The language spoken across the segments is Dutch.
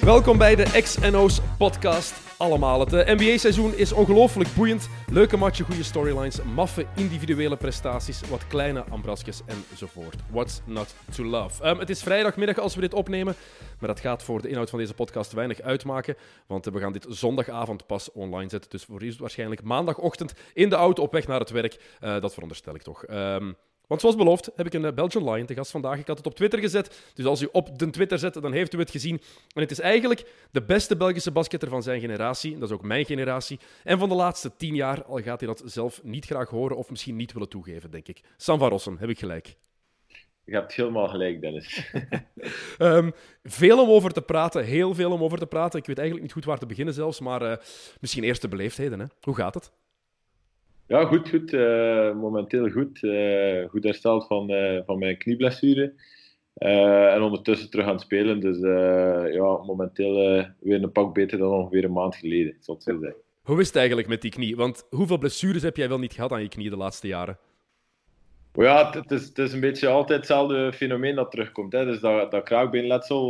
Welkom bij de XNO's podcast. Allemaal. Het eh, NBA-seizoen is ongelooflijk boeiend. Leuke matchen, goede storylines, maffe individuele prestaties, wat kleine ambrasjes enzovoort. What's not to love? Ehm, het is vrijdagmiddag als we dit opnemen, maar dat gaat voor de inhoud van deze podcast weinig uitmaken, want we gaan dit zondagavond pas online zetten. Dus voor u is het waarschijnlijk maandagochtend in de auto op weg naar het werk. Eh, dat veronderstel ik toch. Ehm, want zoals beloofd heb ik een eh, Belgian Lion te gast vandaag. Ik had het op Twitter gezet. Dus als u op de Twitter zet, dan heeft u het gezien. En het is eigenlijk de beste Belgische basketter van zijn generatie. Dat is ook mijn generatie. En van de laatste tien jaar, al gaat hij dat zelf niet graag horen of misschien niet willen toegeven, denk ik. Sam van Rossum, heb ik gelijk. Je hebt helemaal gelijk, Dennis. um, veel om over te praten, heel veel om over te praten. Ik weet eigenlijk niet goed waar te beginnen zelfs, maar uh, misschien eerst de beleefdheden. Hè? Hoe gaat het? Ja, goed, goed. Uh, momenteel goed. Uh, goed hersteld van, uh, van mijn knieblessure. en ondertussen terug aan het spelen. Dus ja, momenteel weer een pak beter dan ongeveer een maand geleden, zal ik zo zeggen. Hoe is het eigenlijk met die knie? Want hoeveel blessures heb jij wel niet gehad aan je knie de laatste jaren? Ja, het is, het is een beetje altijd hetzelfde fenomeen dat terugkomt. Hè. Dus dat, dat kraakbeenletsel,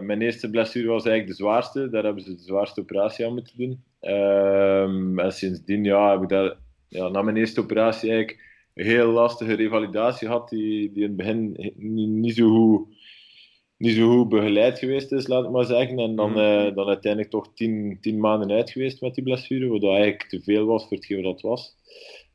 mijn eerste blessure was eigenlijk de zwaarste. Daar hebben ze de zwaarste operatie aan moeten doen. Um, en sindsdien ja, heb ik daar, ja, na mijn eerste operatie eigenlijk een heel lastige revalidatie gehad, die, die in het begin niet, niet, zo goed, niet zo goed begeleid geweest is, laat ik maar zeggen. En dan, uh, dan uiteindelijk toch tien, tien maanden uit geweest met die blessure, wat eigenlijk te veel was voor hetgeen dat was.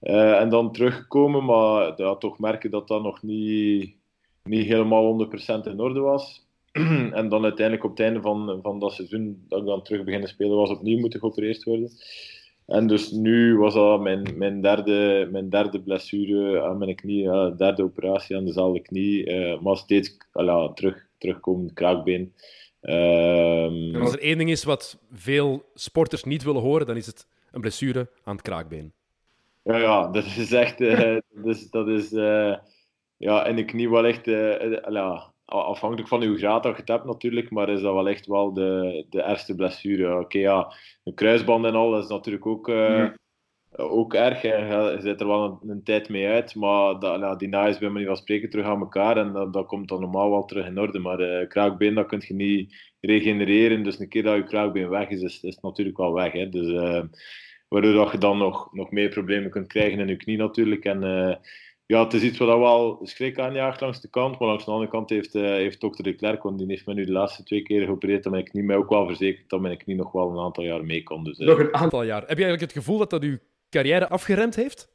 Uh, en dan teruggekomen, maar ja, toch merken dat dat nog niet, niet helemaal 100% in orde was. en dan uiteindelijk op het einde van, van dat seizoen, dat ik dan terug beginnen spelen, was opnieuw moeten geopereerd worden. En dus nu was dat mijn, mijn, derde, mijn derde blessure aan mijn knie, ja, derde operatie aan dezelfde knie, uh, maar steeds ala, terug, terugkomen, kraakbeen. Um, als er één ding is wat veel sporters niet willen horen, dan is het een blessure aan het kraakbeen. Ja, ja dat is echt, uh, dus, dat is uh, ja, in de knie wel echt, ala, afhankelijk van hoe graad dat je het hebt natuurlijk, maar is dat wel echt wel de, de ergste blessure. Oké, okay, ja, een kruisband en al, dat is natuurlijk ook, uh, ook erg. Hè. Je zit er wel een, een, tijd mee uit, maar dat, nou, die na is bij manier van spreken terug aan elkaar en dat, dat komt dan normaal wel terug in orde. Maar uh, kraakbeen, dat kun je niet regenereren, dus een keer dat je kraakbeen weg is, is, is het natuurlijk wel weg. Hè. Dus, uh, waardoor dat je dan nog, nog meer problemen kunt krijgen in je knie natuurlijk. En, ja, het is iets wat wel schrik aanjaagt langs de kant. Maar langs de andere kant heeft, uh, heeft dokter de Klerk, want die heeft me nu de laatste twee keer geopereerd, dat mijn knie mij ook wel verzekerd dat mijn knie nog wel een aantal jaar mee kan. Dus, uh... Nog een aantal jaar. Heb je eigenlijk het gevoel dat dat uw carrière afgeremd heeft?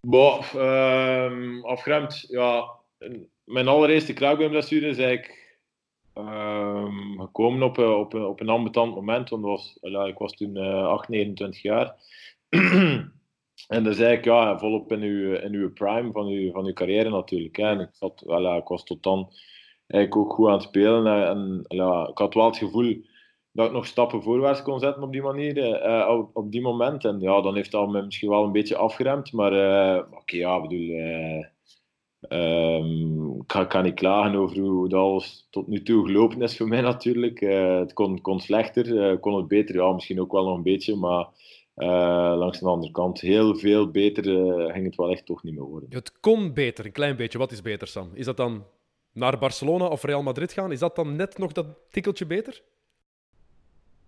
Boah, uh, afgeremd, ja. Mijn allereerste kraakbeenblessure is eigenlijk ehm, gekomen op, op, op een ambetant moment. Want was, ja, ik was toen 8, 29 jaar. En dat is eigenlijk ja, volop in uw, in uw prime van uw, van uw carrière natuurlijk. Hè. En ik, zat, wel, ik was tot dan eigenlijk ook goed aan het spelen. En, ja, ik had wel het gevoel dat ik nog stappen voorwaarts kon zetten op die manier, uh, op, op, die moment. En ja, dan heeft dat me misschien wel een beetje afgeremd. Maar uh, oké, ja, bedoel... Uh, um, ik kan niet klagen over hoe dat alles tot nu toe gelopen is voor mij natuurlijk. het kon, kon slechter, kon het beter, ja, misschien ook wel nog een beetje, maar uh, langs de andere kant, heel veel beter uh, ging het wel echt toch niet meer worden. Het kon beter, een klein beetje. Wat is beter, Sam? Is dat dan naar Barcelona of Real Madrid gaan? Is dat dan net nog dat tikkeltje beter?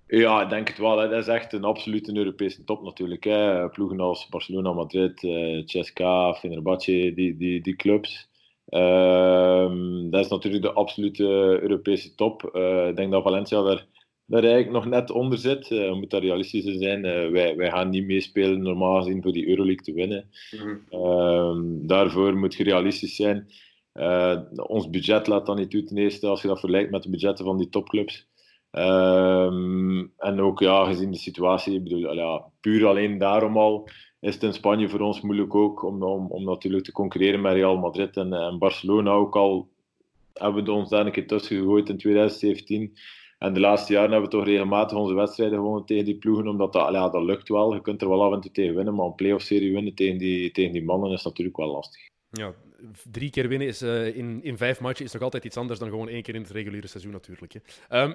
Ja, ik denk het wel. Hè. Dat is echt een absolute Europese top natuurlijk. Hè. Ploegen als Barcelona, Madrid, uh, CSKA, Fenerbahce, die, die, die clubs. Uh, dat is natuurlijk de absolute Europese top. ik denk dat Valencia daar daar eigenlijk nog net onder zit. Uh, we moeten realistisch zijn. Uh, wij, wij gaan niet meespelen normaal gezien voor die Euroleague te winnen. Mm -hmm. daarvoor moet je realistisch zijn. Uh, ons budget laat dan niet toe ten eerste als je dat vergelijkt met de budgetten van die topclubs. Ehm, en ook ja, gezien de situatie, ik bedoel, ja, puur alleen daarom al is het in Spanje voor ons moeilijk ook om, om, om natuurlijk te concurreren met Real Madrid en, en Barcelona ook al hebben we ons daar een keer tussen gegooid in 2017 En de laatste jaren hebben we toch regelmatig onze wedstrijden gewonnen tegen die ploegen, omdat dat, ja, dat lukt wel. Je kunt er wel af en toe tegen winnen, maar een play-off-serie winnen tegen die, tegen die mannen is natuurlijk wel lastig. Ja, drie keer winnen is, uh, in, in vijf matchen is nog altijd iets anders dan gewoon één keer in het reguliere seizoen natuurlijk. Hè. Um,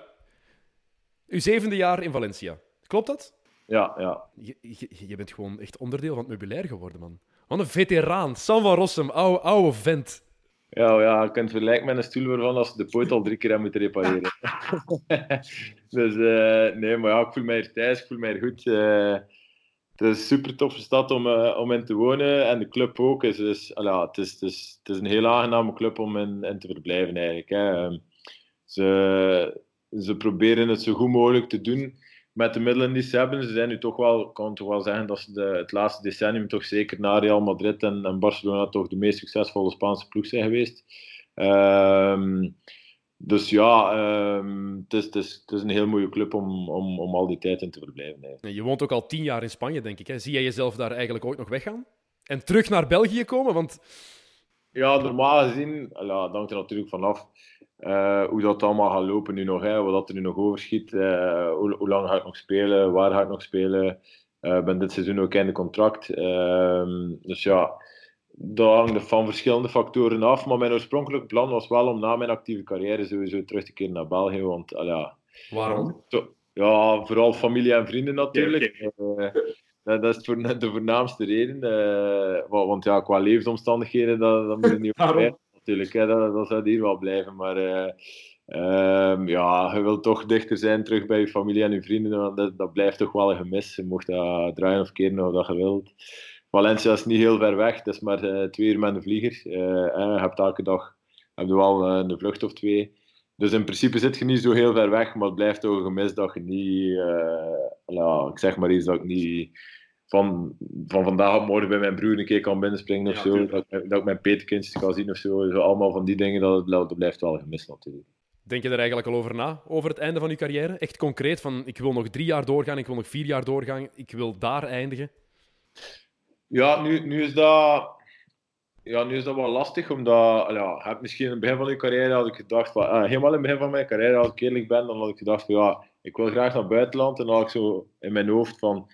uw zevende jaar in Valencia, klopt dat? Ja, ja. Je, je, je, bent gewoon echt onderdeel van het meubilair geworden, man. Wat een veteraan. Sam van Rossum, oude, oude vent. Ja, ja, je kunt vergelijken met een stoel waarvan als de poot al drie keer hebben moeten repareren. dus uh, nee, maar ja, ik voel mij hier thuis, ik voel mij goed. Uh, het is een super toffe stad om, uh, om in te wonen en de club ook. Is, dus, ala, het, is, het, is, het is een heel aangename club om in, in te verblijven eigenlijk. Hè. Um, ze, ze proberen het zo goed mogelijk te doen met de middelen die ze hebben. Ze zijn nu toch wel, kan toch wel zeggen dat ze de, het laatste decennium toch zeker na Real Madrid en, en Barcelona toch de meest succesvolle Spaanse ploeg zijn geweest. Um, dus ja, um, het, is, het, is, het is een heel mooie club om, om, om al die tijd in te verblijven. Eigenlijk. Je woont ook al tien jaar in Spanje, denk ik. Hè? Zie jij jezelf daar eigenlijk ooit nog weggaan? En terug naar België komen? Want... Ja, normaal gezien, ja, dat hangt er natuurlijk vanaf. Uh, hoe dat allemaal gaat lopen nu nog, hè, wat er nu nog overschiet. Uh, hoe, hoe, lang ga ik nog spelen? Waar ga ik nog spelen? Uh, ben dit seizoen ook in de contract. Ehm, dus ja, dat hangt van verschillende factoren af. Maar mijn oorspronkelijke plan was wel om na mijn actieve carrière sowieso terug te keren naar België. Want ja, Waarom? ja, vooral familie en vrienden natuurlijk. dat is voor, de voornaamste reden. want ja, qua levensomstandigheden, dat, dat moet je niet op natuurlijk. Dat, dat zou hier wel blijven. Maar uh, um, ja, je wilt toch dichter zijn terug bij je familie en je vrienden. Dat, dat blijft toch wel een gemis. Je mocht dat draaien of keren of dat je wilt. Valencia is niet heel ver weg. Het is maar uh, twee uur met een vlieger. Uh, je hebt elke dag heb je wel een vlucht of twee. Dus in principe zit je niet zo heel ver weg, maar het blijft toch een gemis dat je niet, ja, ik zeg maar iets dat ik niet van, van vandaag op morgen bij mijn broer een keer kan binnenspringen of ja, zo. Dat, dat ik mijn petekindjes kan zien of zo. zo. Allemaal van die dingen, dat, dat blijft wel gemist natuurlijk. Denk je er eigenlijk al over na, over het einde van je carrière? Echt concreet, van ik wil nog drie jaar doorgaan, ik wil nog vier jaar doorgaan, ik wil daar eindigen? Ja, nu, nu is dat... Ja, nu is dat wel lastig, omdat ja, heb misschien in het begin van je carrière had ik gedacht, van, uh, helemaal in het begin van mijn carrière, als ik eerlijk ben, dan had ik gedacht van ja, ik wil graag naar het buitenland. En dan had ik zo in mijn hoofd van,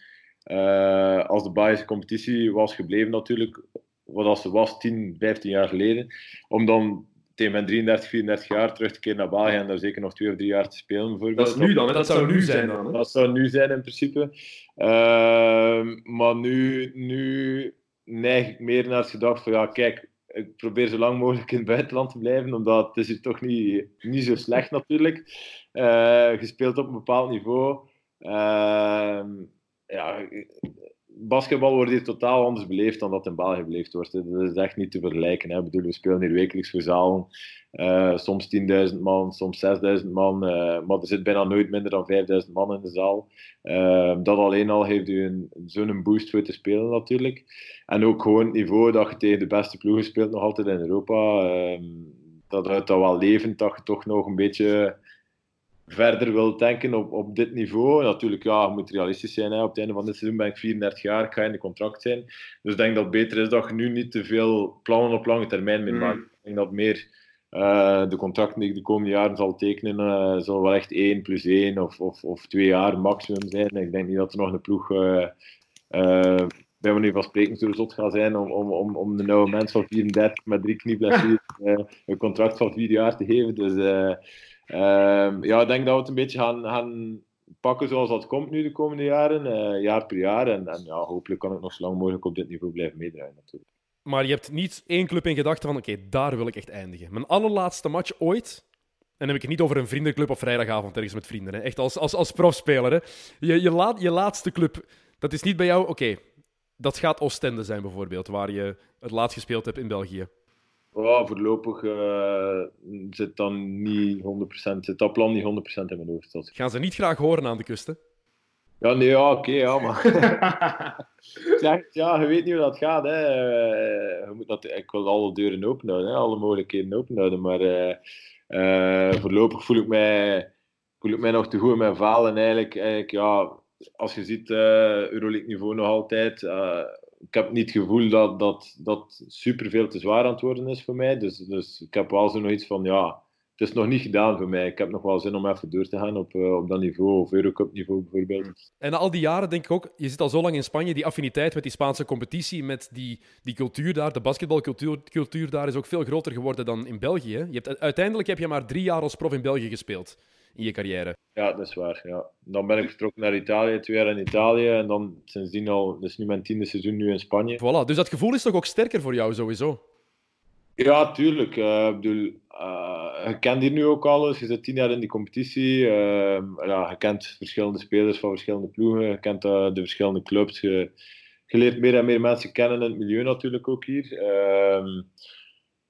uh, als de Belgische competitie was gebleven natuurlijk, wat als ze was 10, 15 jaar geleden, om dan tegen mijn 33, 34 jaar terug te keren naar België en daar zeker nog twee of drie jaar te spelen bijvoorbeeld. Dat is nu dan, hè? dat, zou nu zijn dan. Hè? Dat zou nu zijn in principe. Uh, maar nu, nu neig ik meer naar het gedacht van ja, kijk, ik probeer zo lang mogelijk in het buitenland te blijven, omdat het is hier toch niet, niet zo slecht natuurlijk. Uh, gespeeld op een bepaald niveau. Uh, ja, basketbal wordt hier totaal anders beleefd dan dat in België beleefd wordt. Dat is echt niet te vergelijken. Hè. Ik bedoel, we spelen hier wekelijks voor zalen. Uh, soms 10.000 man, soms 6.000 man. Uh, maar er zit bijna nooit minder dan 5.000 man in de zaal. Uh, dat alleen al geeft u zo'n boost voor te spelen natuurlijk. En ook gewoon het niveau dat je tegen de beste ploegen speelt nog altijd in Europa. Ehm, dat houdt dat wel levend, dat je toch nog een beetje verder wil denken op, op dit niveau. Natuurlijk, ja, je moet realistisch zijn. Hè. Op het einde van dit seizoen ben ik 34 jaar, ik ga in de contract zijn. Dus ik denk dat het beter is dat je nu niet te veel plannen op lange termijn meer mm. maakt. Ik denk dat meer uh, de contracten die ik de komende jaren zal tekenen, uh, wel echt 1 plus 1 of, of, of 2 jaar maximum zijn. Ik denk niet dat er nog een ploeg, uh, bij manier van spreken, zo zot gaat zijn om, om, om, om de oude mens van 34 met drie knieblessures een contract van 4 jaar te geven. Dus ja, ik denk dat we het een beetje gaan, gaan pakken zoals dat komt nu de komende jaren, uh, jaar per jaar. En, en ja, hopelijk kan ik nog zo lang mogelijk op dit niveau blijven meedraaien natuurlijk. Maar je hebt niet één club in gedachten van oké, daar wil ik echt eindigen. Mijn allerlaatste match ooit, en dan heb ik het niet over een vriendenclub of vrijdagavond ergens met vrienden. Hè. Echt als, als, als profspeler. Hè. Je, je, laat, je laatste club, dat is niet bij jou, oké, dat gaat Oostende zijn bijvoorbeeld, waar je het laatst gespeeld hebt in België. Ja, voorlopig uh, zit, dan niet 100%, zit dat plan niet 100% in mijn hoofd. Gaan ze niet graag horen aan de kust, hè? Ja, nee, ja, oké, ja, maar... zeg, ja, je weet niet hoe dat gaat, hè. Eh, je moet dat, ik wil alle deuren open houden, hè, alle mogelijkheden open houden, maar uh, uh, voorlopig voel ik, mij, voel ik mij nog te goed in mijn val en eigenlijk, eigenlijk ja, als je ziet, Euroleague niveau nog altijd ik heb niet het gevoel dat, dat, dat super veel te zwaar aan het worden is voor mij. Dus, dus ik heb wel zo nog iets van, ja, het is nog niet gedaan voor mij. Ik heb nog wel zin om even door te gaan op, uh, op dat niveau, of Eurocup niveau bijvoorbeeld. En na al die jaren denk ik ook, je zit al zo lang in Spanje, die affiniteit met die Spaanse competitie, met die, die cultuur daar, de basketbalcultuur cultuur daar is ook veel groter geworden dan in België. Je hebt, uiteindelijk heb je maar drie jaar als prof in België gespeeld in je carrière. Ja, dat is waar. Ja. Dan ben ik vertrokken naar Italië, twee jaar in Italië. En dan sindsdien al, dus nu mijn tiende seizoen nu in Spanje. Voilà, dus dat gevoel is toch ook sterker voor jou sowieso? Ja, tuurlijk. Uh, ik bedoel, uh, je kent hier nu ook alles. Je zit tien jaar in die competitie. Uh, ja, je kent verschillende spelers van verschillende ploegen. Je kent de verschillende clubs. Je, je, leert meer en meer mensen kennen in het milieu natuurlijk ook hier.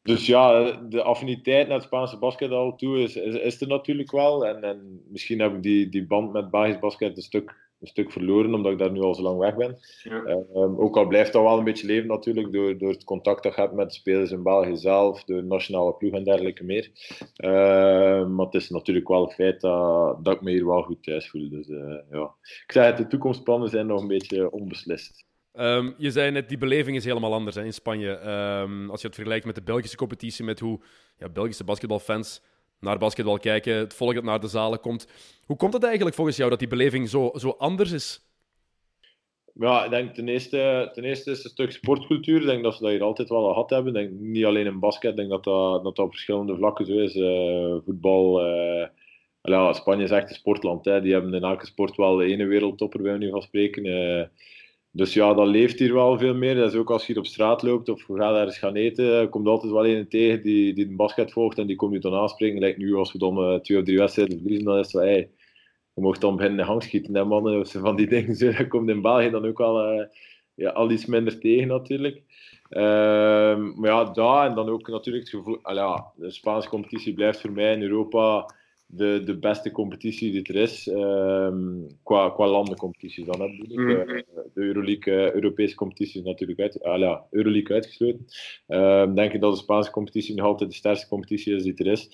Ehm, dus ja, de affiniteit naar het Spaanse basketbal toe is, is, is er natuurlijk wel. En, en misschien heb ik die, die band met Belgisch basket een stuk, een stuk verloren, omdat ik daar nu al zo lang weg ben. Ja. Um, ook al blijft dat wel een beetje leven natuurlijk, door, door het contact dat je hebt met de spelers in België zelf, door de nationale ploeg en dergelijke meer. Uh, maar het is natuurlijk wel een feit dat, dat ik me hier wel goed thuis voel. Dus uh, ja. Ik zeg het, de toekomstplannen zijn nog een beetje onbeslist. Um, je zei net, die beleving is helemaal anders hè, in Spanje. Um, als je het vergelijkt met de Belgische competitie, met hoe ja, Belgische basketbalfans naar basketbal kijken, het volk dat naar de zalen komt. Hoe komt het eigenlijk volgens jou dat die beleving zo, zo anders is? Ja, ik denk ten eerste, ten eerste is het een stuk sportcultuur. Ik denk dat ze dat hier altijd wel gehad hebben. Ik denk niet alleen in basket, ik denk dat dat, dat, dat op verschillende vlakken zo is. Uh, voetbal, uh, ja, Spanje is echt een sportland. Hè. Die hebben in elke sport wel de ene wereldtopper, bij nu van spreken. Uh, dus ja, dat leeft hier wel veel meer. Dat is ook als je hier op straat loopt of je gaat ergens gaan eten, komt altijd wel een tegen die, die de basket volgt en die komt je dan aanspreken. Lijkt nu als we dan uh, twee of drie wedstrijden verliezen, dan is het zo, hey, je mocht dan beginnen hangschieten, hè, mannen, of van die dingen. Zo. Komt in België dan ook al, uh, ja, al iets minder tegen natuurlijk. Uh, maar ja, daar en dan ook natuurlijk het gevoel, ja, de Spaanse competitie blijft voor mij in Europa de, de beste competitie die er is, um, qua, qua landencompetities dan. Hè, mm. uh, de Euroleague, uh, Europese competitie is natuurlijk uit, ah, ja, Euroleague uitgesloten. Um, denk ik dat de Spaanse competitie nog altijd de sterkste competitie is die er is.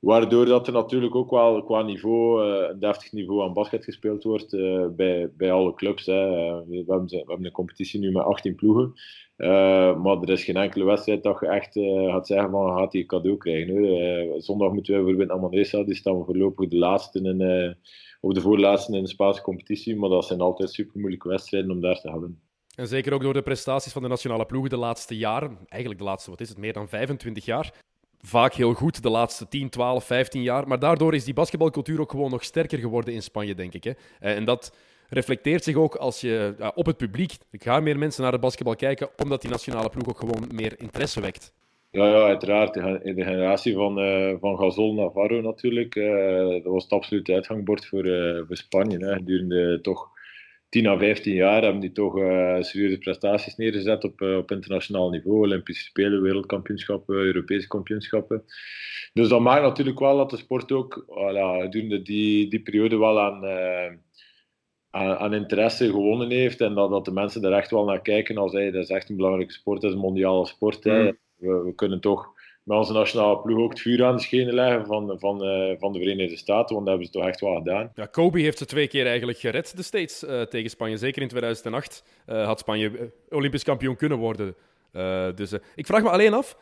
Waardoor dat er natuurlijk ook wel qua niveau, uh, een deftig niveau aan basket gespeeld wordt bij, bij alle clubs. Hè. we, hebben, we hebben een competitie nu met 18 ploegen. Maar er is geen enkele wedstrijd dat je echt uh, gaat zeggen van gaat een cadeau krijgen. Zondag moeten we bijvoorbeeld naar Manresa, die staan voorlopig de laatste in, of de voorlaatste in de Spaanse competitie. Maar dat zijn altijd super moeilijke wedstrijden om daar te hebben. En zeker ook door de prestaties van de nationale ploegen de laatste jaren, eigenlijk de laatste, wat is het, meer dan 25 jaar. Vaak heel goed de laatste 10, 12, 15 jaar. Maar daardoor is die basketbalcultuur ook gewoon nog sterker geworden in Spanje, denk ik. Hè? En dat reflecteert zich ook als je, op het publiek. Er gaan meer mensen naar de basketbal kijken, omdat die nationale ploeg ook gewoon meer interesse wekt. Ja, ja uiteraard. De, generatie van, uh, van Gasol Navarro natuurlijk. Uh, dat was het absolute uitgangbord voor, voor Spanje. Hè. Gedurende toch 10 à 15 jaar hebben die toch serieuze prestaties neergezet op, op internationaal niveau. Olympische Spelen, wereldkampioenschappen, Europese kampioenschappen. Dus dat maakt natuurlijk wel dat de sport ook voilà, gedurende die, die periode wel aan aan, interesse gewonnen heeft en dat, dat de mensen er echt wel naar kijken als hey, dat is echt een belangrijke sport, dat is een mondiale sport. Hè. Mm. We, we, kunnen toch met onze nationale ploeg ook het vuur aan de schenen leggen van, van, uh, van de Verenigde Staten, want dat hebben ze toch echt wel gedaan. Ja, Kobe heeft ze twee keer eigenlijk gered, de States, uh, tegen Spanje. Zeker in 2008 uh, had Spanje Olympisch kampioen kunnen worden. dus ik vraag me alleen af,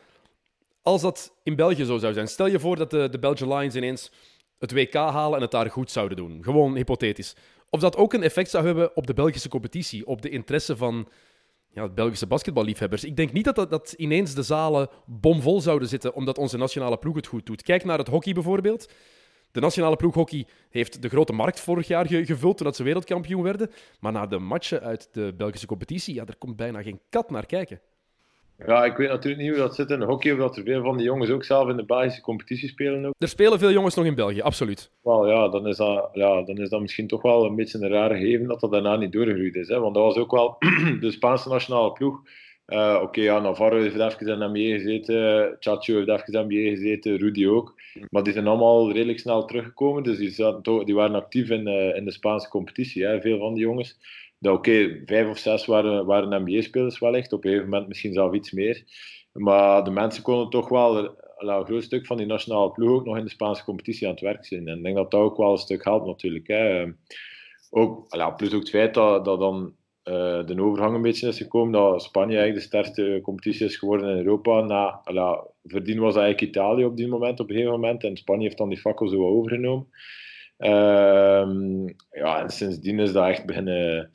als dat in België zo zou zijn, stel je voor dat de, de Belgian Lions ineens het WK halen en het daar goed zouden doen. Gewoon hypothetisch. Of dat ook een effect zou hebben op de Belgische competitie, op de interesse van ja, Belgische basketballiefhebbers. Ik denk niet dat, dat, ineens de zalen bomvol zouden zitten omdat onze nationale ploeg het goed doet. Kijk naar het hockey bijvoorbeeld. De nationale ploeg hockey heeft de grote markt vorig jaar gevuld toen ze wereldkampioen werden. Maar naar de matchen uit de Belgische competitie, ja, er komt bijna geen kat naar kijken. Ja, ik weet natuurlijk niet hoe dat zit in hockey, of dat er veel van die jongens ook zelf in de Belgische competitie spelen. Ook. Er spelen veel jongens nog in België, absoluut. Wel, ja, dan is dat, ja, dan is dat misschien toch wel een beetje een rare gegeven dat dat daarna niet doorgegroeid is. Hè? Want dat was ook wel de Spaanse nationale ploeg. Uh, Oké, okay, ja, Navarro heeft even in de NBA gezeten, Chacho heeft even in de NBA gezeten, Rudy ook. Maar die zijn allemaal redelijk snel teruggekomen, dus die, zaten die waren actief in, uh, in de Spaanse competitie, hè, veel van die jongens dat oké, vijf of zes waren, waren NBA-spelers wellicht, op een gegeven moment misschien zelf iets meer. Maar de mensen konden toch wel een groot stuk van die nationale ploeg ook nog in de Spaanse competitie aan het werk zijn. En ik denk dat dat ook wel een stuk helpt natuurlijk. Hè. Ook, plus ook het feit dat, dan uh, de overgang een beetje is gekomen, dat Spanje eigenlijk de sterkste competitie is geworden in Europa. Na, la, voordien was eigenlijk Italië op die moment, op een gegeven moment, en Spanje heeft dan die fakkel zo overgenomen. Uh, ja, en sindsdien is dat echt beginnen,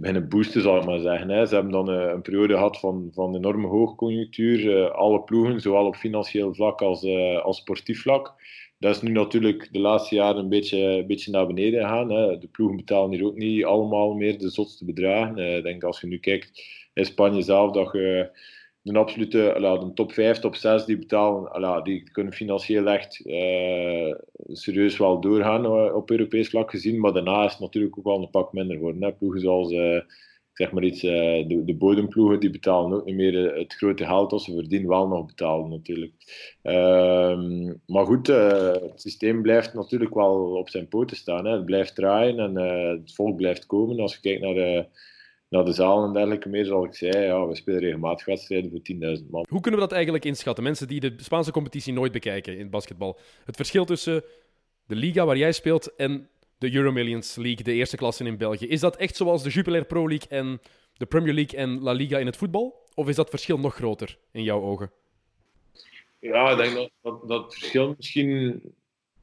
beginnen boosten, zal ik maar zeggen. Hè. Ze hebben dan een, een periode gehad van, van enorme hoogconjunctuur, uh, alle ploegen, zowel op financieel vlak als, uh, als sportief vlak. Dat is nu natuurlijk de laatste jaren een beetje, een beetje naar beneden gegaan. De ploegen betalen hier ook niet allemaal meer de zotste bedragen. Ik denk als je nu kijkt in Spanje zelf, dat je de absolute ala, de top 5, top 6 die betalen, ala, die kunnen financieel echt uh, serieus wel doorgaan uh, op Europees vlak gezien. Maar daarna is het natuurlijk ook wel een pak minder geworden. Ploegen zoals uh, zeg maar iets, de, de, bodemploegen, die betalen ook niet meer het grote geld als ze verdienen wel nog betalen natuurlijk. Ehm, maar goed, het systeem blijft natuurlijk wel op zijn poten staan. Hè. Het blijft draaien en het volk blijft komen. Als je kijkt naar de naar de zaal en dergelijke meer, zoals ik zei, ja, we spelen regelmatig wedstrijden voor 10.000 man. Hoe kunnen we dat eigenlijk inschatten? Mensen die de Spaanse competitie nooit bekijken in basketbal. Het verschil tussen de liga waar jij speelt en de Euromillions League, de eerste klasse in België. Is dat echt zoals de Jupiler Pro League en de Premier League en La Liga in het voetbal? Of is dat verschil nog groter in jouw ogen? Ja, ik denk dat, dat, dat het verschil misschien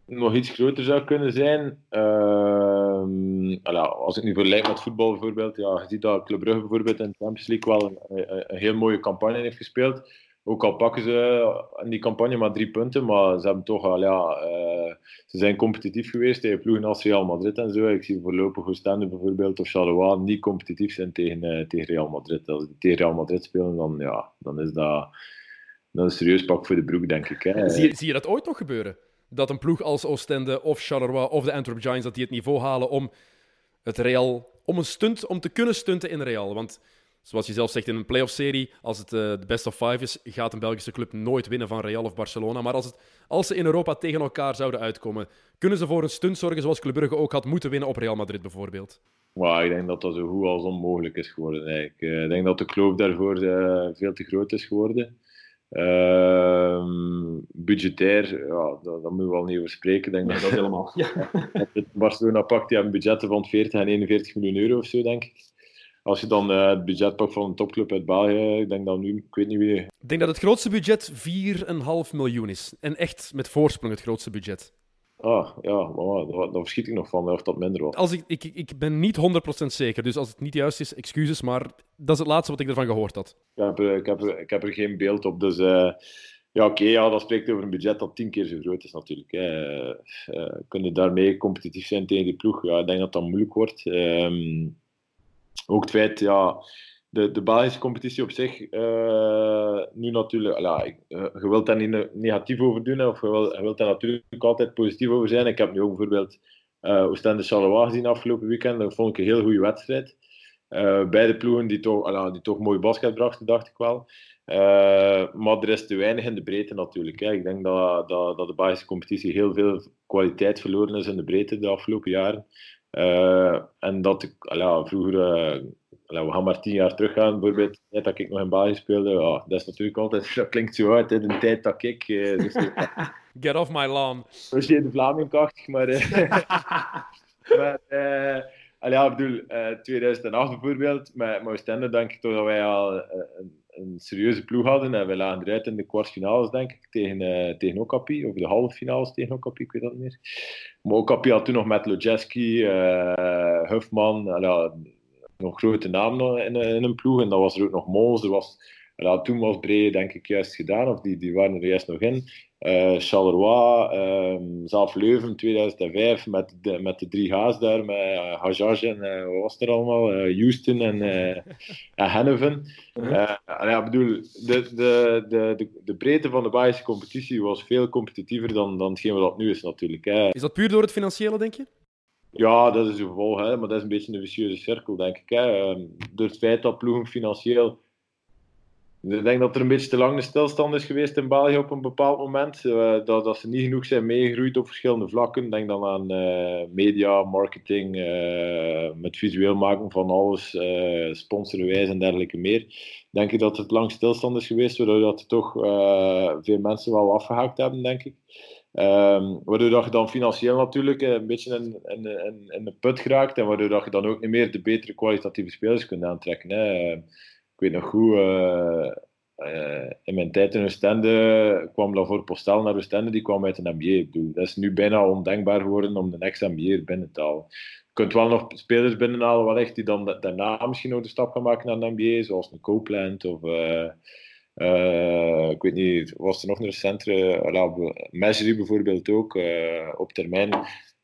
nog iets groter zou kunnen zijn. Uh, als ik nu vergelijk met voetbal bijvoorbeeld, ja, je ziet dat Club Brugge bijvoorbeeld in de Champions League wel een, heel mooie campagne heeft gespeeld. Ook al pakken ze in die campagne maar drie punten, maar ze hebben toch al, ja, uh, ze zijn competitief geweest tegen ploegen als Real Madrid en zo. Ik zie voorlopig Oostende bijvoorbeeld of Charleroi niet competitief zijn tegen, uh, tegen Real Madrid. Als die tegen Real Madrid spelen, dan, ja, dan is dat, een serieus pak voor de broek, denk ik. Hè. Zie, zie je dat ooit nog gebeuren? Dat een ploeg als Oostende of Charleroi of de Antwerp Giants dat die het niveau halen om het Real om een stunt om te kunnen stunten in Real. Want zoals je zelf zegt in een playoff-serie, als het uh, de best of five is, gaat een Belgische club nooit winnen van Real of Barcelona. Maar als, het, als ze in Europa tegen elkaar zouden uitkomen, kunnen ze voor een stunt zorgen zoals Club Brugge ook had moeten winnen op Real Madrid bijvoorbeeld? Ik denk dat dat zo goed als onmogelijk is geworden. Eigenlijk. Uh, ik denk dat de kloof daarvoor uh, veel te groot is geworden. Uh, budgetair, ja, daar, moeten we wel niet over spreken. Denk dat, dat helemaal. Ja. Barcelona pakt die een budgetten van 40 en 41 miljoen euro of zo, denk ik. Als je dan uh, het budget pakt van een topclub uit België, ik denk dat nu, ik weet niet wie. Ik denk dat het grootste budget 4,5 miljoen is. En echt met voorsprong het grootste budget. Ah, ja, maar daar, daar verschiet ik nog van of dat minder was. Als ik, ik, ik ben niet 100% zeker, dus als het niet juist is, excuses, maar dat is het laatste wat ik ervan gehoord had. Ik, heb er, ik, heb er, ik heb er geen beeld op, dus uh, ja, oké, okay, ja, dat spreekt over een budget dat tien keer zo groot is natuurlijk. Hè. Uh, kunnen daarmee competitief zijn tegen die ploeg? Ja, ik denk dat dat moeilijk wordt. Um, ook het feit, ja de, de op zich, uh, nu natuurlijk, ala, uh, je wilt daar niet negatief over doen, of je, wil, je wilt daar natuurlijk altijd positief over zijn. Ik heb nu ook bijvoorbeeld uh, Oostende Charleroi gezien afgelopen weekend, dat vond ik een heel goede wedstrijd. Beide ploegen die toch, die toch mooi basket brachten, dacht ik wel. maar er is te weinig in de breedte natuurlijk. Hè. Ik denk dat, dat, dat de Belgische competitie heel veel kwaliteit verloren is in de breedte de afgelopen jaren. en dat ik vroeger we gaan maar tien jaar teruggaan, bijvoorbeeld, de tijd dat ik nog in België speelde. Ja, dat is natuurlijk altijd, dat klinkt zo uit, in de tijd dat ik. Eh, dus, Get off my lawn. Dat je de Vlaming-krachtig, maar. Uh, maar uh, ja, ik bedoel, 2008 bijvoorbeeld, met, met Oostende denk ik toch dat wij al een, een, serieuze ploeg hadden. En we lagen eruit in de kwartfinales, denk ik, tegen, uh, tegen Okapi, of de halve finales tegen Okapi, ik weet dat niet meer. Maar Okapi had toen nog met Lojeski, Huffman, nog grote namen in, in een ploeg. En dan was er ook nog Mons. Er was, ja, toen was Bree denk ik juist gedaan, of die, die waren er juist nog in. Uh, Charleroi, um, zelf Leuven 2005 met de, met de drie H's daar, met uh, en uh, wat was er allemaal? Houston en, en Henneven. -huh. ja, bedoel, de, de, de, de, breedte van de Belgische competitie was veel competitiever dan, dan hetgeen wat dat nu is natuurlijk. Hè. Is dat puur door het financiële, denk je? Ja, dat is een gevolg, hè, maar dat is een beetje een vicieuze cirkel, denk ik. Hè. Ehm, door het feit dat ploegen financieel. Ik denk dat er een beetje te lang de stilstand is geweest in België op een bepaald moment. Uh, dat, dat ze niet genoeg zijn meegegroeid op verschillende vlakken. Denk dan aan uh, media, marketing, uh, met visueel maken van alles, uh, en dergelijke meer. Denk ik dat het lang stilstand is geweest, waardoor dat toch veel mensen wel afgehaakt hebben, denk ik. Um, waardoor dat je dan financieel natuurlijk een beetje in, in, in, de put geraakt en waardoor dat je dan ook niet meer de betere kwalitatieve spelers kunt aantrekken. Hè. Ik weet nog goed, uh, uh, in mijn tijd in Oostende kwam daarvoor Postel naar Oostende, die kwam uit een MBA. Dat is nu bijna ondenkbaar geworden om de next MBA binnen te halen. Je kunt wel nog spelers binnenhalen wel echt, die dan daarna misschien nog de stap gaan maken naar een MBA, zoals een Copeland of... uh, ik weet niet, was er nog een recentere, uh, bijvoorbeeld ook, uh, op termijn.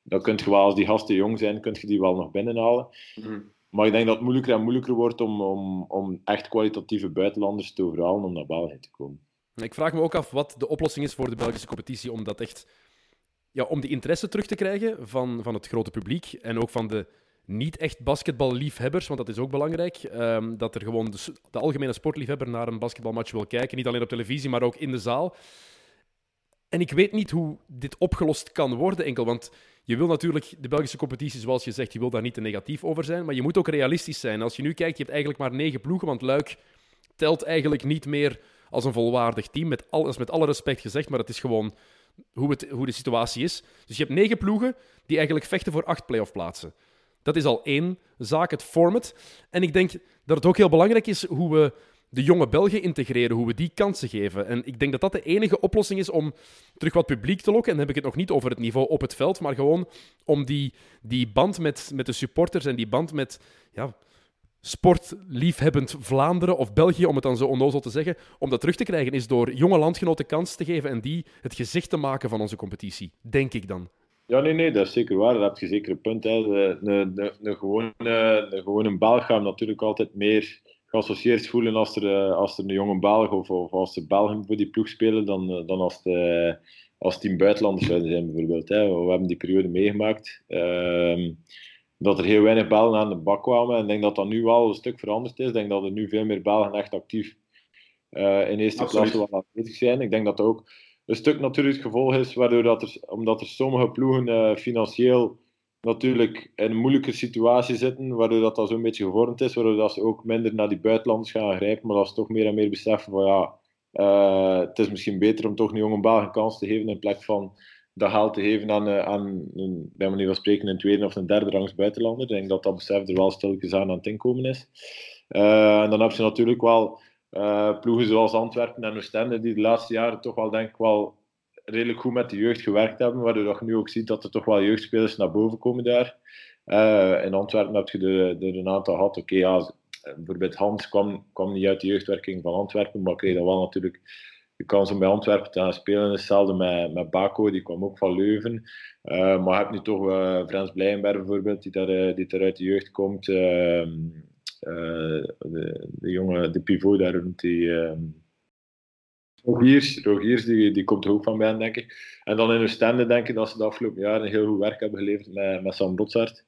Dan kun je wel, als die gasten jong zijn, kun je die wel nog binnenhalen. Mm. Maar ik denk dat het moeilijker en moeilijker wordt om, om, om echt kwalitatieve buitenlanders te overhalen om naar België te komen. Ik vraag me ook af wat de oplossing is voor de Belgische competitie om dat echt... Ja, om die interesse terug te krijgen van, van het grote publiek en ook van de niet echt basketballiefhebbers, want dat is ook belangrijk. Um, dat er gewoon de, algemene sportliefhebber naar een basketbalmatch wil kijken. Niet alleen op televisie, maar ook in de zaal. En ik weet niet hoe dit opgelost kan worden, enkel. Want je wil natuurlijk de Belgische competitie, zoals je zegt, je wil daar niet te negatief over zijn. Maar je moet ook realistisch zijn. Als je nu kijkt, je hebt eigenlijk maar negen ploegen, want Luik telt eigenlijk niet meer als een volwaardig team. Met alles met alle respect gezegd, maar het is gewoon hoe, het, hoe de situatie is. Dus je hebt negen ploegen die eigenlijk vechten voor acht playoff plaatsen. Dat is al één zaak, het format. En ik denk dat het ook heel belangrijk is hoe we de jonge Belgen integreren, hoe we die kansen geven. En ik denk dat dat de enige oplossing is om terug wat publiek te lokken. En dan heb ik het nog niet over het niveau op het veld, maar gewoon om die, die band met, met de supporters en die band met ja, sportliefhebbend Vlaanderen of België, om het dan zo onnozel te zeggen, om dat terug te krijgen, is door jonge landgenoten kans te geven en die het gezicht te maken van onze competitie. Denk ik dan. Ja, nee, nee, dat is zeker waar. Daar heb je zeker een punt. Hè. Een, een, een, gewone, een gewone Belg gaat natuurlijk altijd meer geassocieerd voelen als er, eh, als er een jonge Belg of, of als de Belgen voor die ploeg spelen dan, eh, dan als, de, als team buitenlanders zouden zijn, bijvoorbeeld. Hè. We hebben die periode meegemaakt. Uh, dat er heel weinig Belgen aan de bak kwamen. En ik denk dat dat nu wel een stuk veranderd is. Ik denk dat er nu veel meer Belgen echt actief uh, in eerste klasse wel aanwezig zijn. Ik denk dat dat ook een stuk natuurlijk het gevolg is, waardoor dat er, omdat er sommige ploegen uh, financieel natuurlijk in een moeilijke situatie zitten, waardoor dat, dat zo'n beetje gevormd is, waardoor dat ze ook minder naar die buitenlanders gaan grijpen, maar dat ze toch meer en meer beseffen van ja, uh, het is misschien beter om toch een jonge een kans te geven in plaats van dat geld te geven aan, uh, aan een, bij spreken, een tweede of een derde rangs buitenlander. Ik denk dat dat besef er wel stilletjes aan aan het inkomen is. en dan heb je natuurlijk wel uh, ploegen zoals Antwerpen en Oostende, die de laatste jaren toch wel, denk ik, wel redelijk goed met de jeugd gewerkt hebben, waardoor je nu ook ziet dat er toch wel jeugdspelers naar boven komen daar. Uh, in Antwerpen heb je er, een aantal gehad. Oké, ja, bijvoorbeeld Hans kwam, kwam niet uit de jeugdwerking van Antwerpen, maar kreeg dan wel natuurlijk de kans om bij Antwerpen te gaan spelen. Hetzelfde met, met Baco, die kwam ook van Leuven. Uh, maar je hebt nu toch Frans Blijenberg bijvoorbeeld, die daar, die daar uit de jeugd komt. Ehm, eh, de, de jonge, de pivot daar die. Ehm, Rogiers, Rogiers die, die komt er ook van bij, denk ik. En dan in Oostende denk ik dat ze de afgelopen jaren een heel goed werk hebben geleverd met, met Sam Brotsart.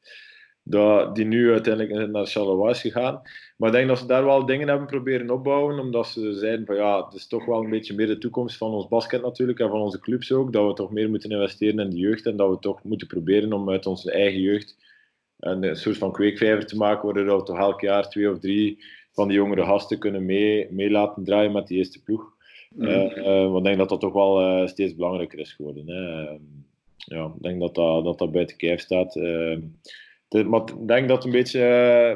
Dat, die nu uiteindelijk naar Charleroi is gegaan. Maar ik denk dat ze daar wel dingen hebben proberen opbouwen, omdat ze zeiden van ja, het is toch wel een beetje meer de toekomst van ons basket natuurlijk en van onze clubs ook, dat we toch meer moeten investeren in de jeugd en dat we toch moeten proberen om uit onze eigen jeugd een soort van kweekvijver te maken, waardoor we toch elk jaar twee of drie van die jongere gasten kunnen mee, mee laten draaien met die eerste ploeg. Mm. Uh, want ik denk dat dat toch wel steeds belangrijker is geworden. Hè. Uh, ja, ik denk dat dat, dat, dat buiten kijf staat. De, maar ik denk dat het een beetje,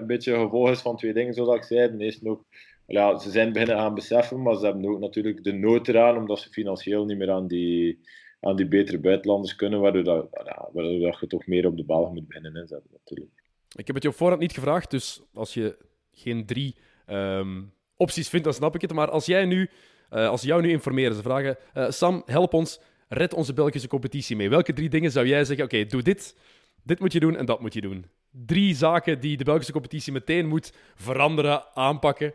een beetje gevolg is van twee dingen, zoals ik zei. De eerste ook, ja, ze zijn beginnen aan beseffen, maar ze hebben ook natuurlijk de nood eraan, omdat ze financieel niet meer aan die, aan die betere buitenlanders kunnen, waardoor, dat, ja, waardoor dat je toch meer op de bal moet beginnen inzetten, natuurlijk. Ik heb het je op voorhand niet gevraagd, dus als je geen drie um, opties vindt, dan snap ik het. Maar als jij nu, uh, als jou nu informeren, ze vragen, uh, Sam, help ons, red onze Belgische competitie mee. Welke drie dingen zou jij zeggen, oké, doe dit, dit moet je doen en dat moet je doen? Drie zaken die de Belgische competitie meteen moet veranderen, aanpakken.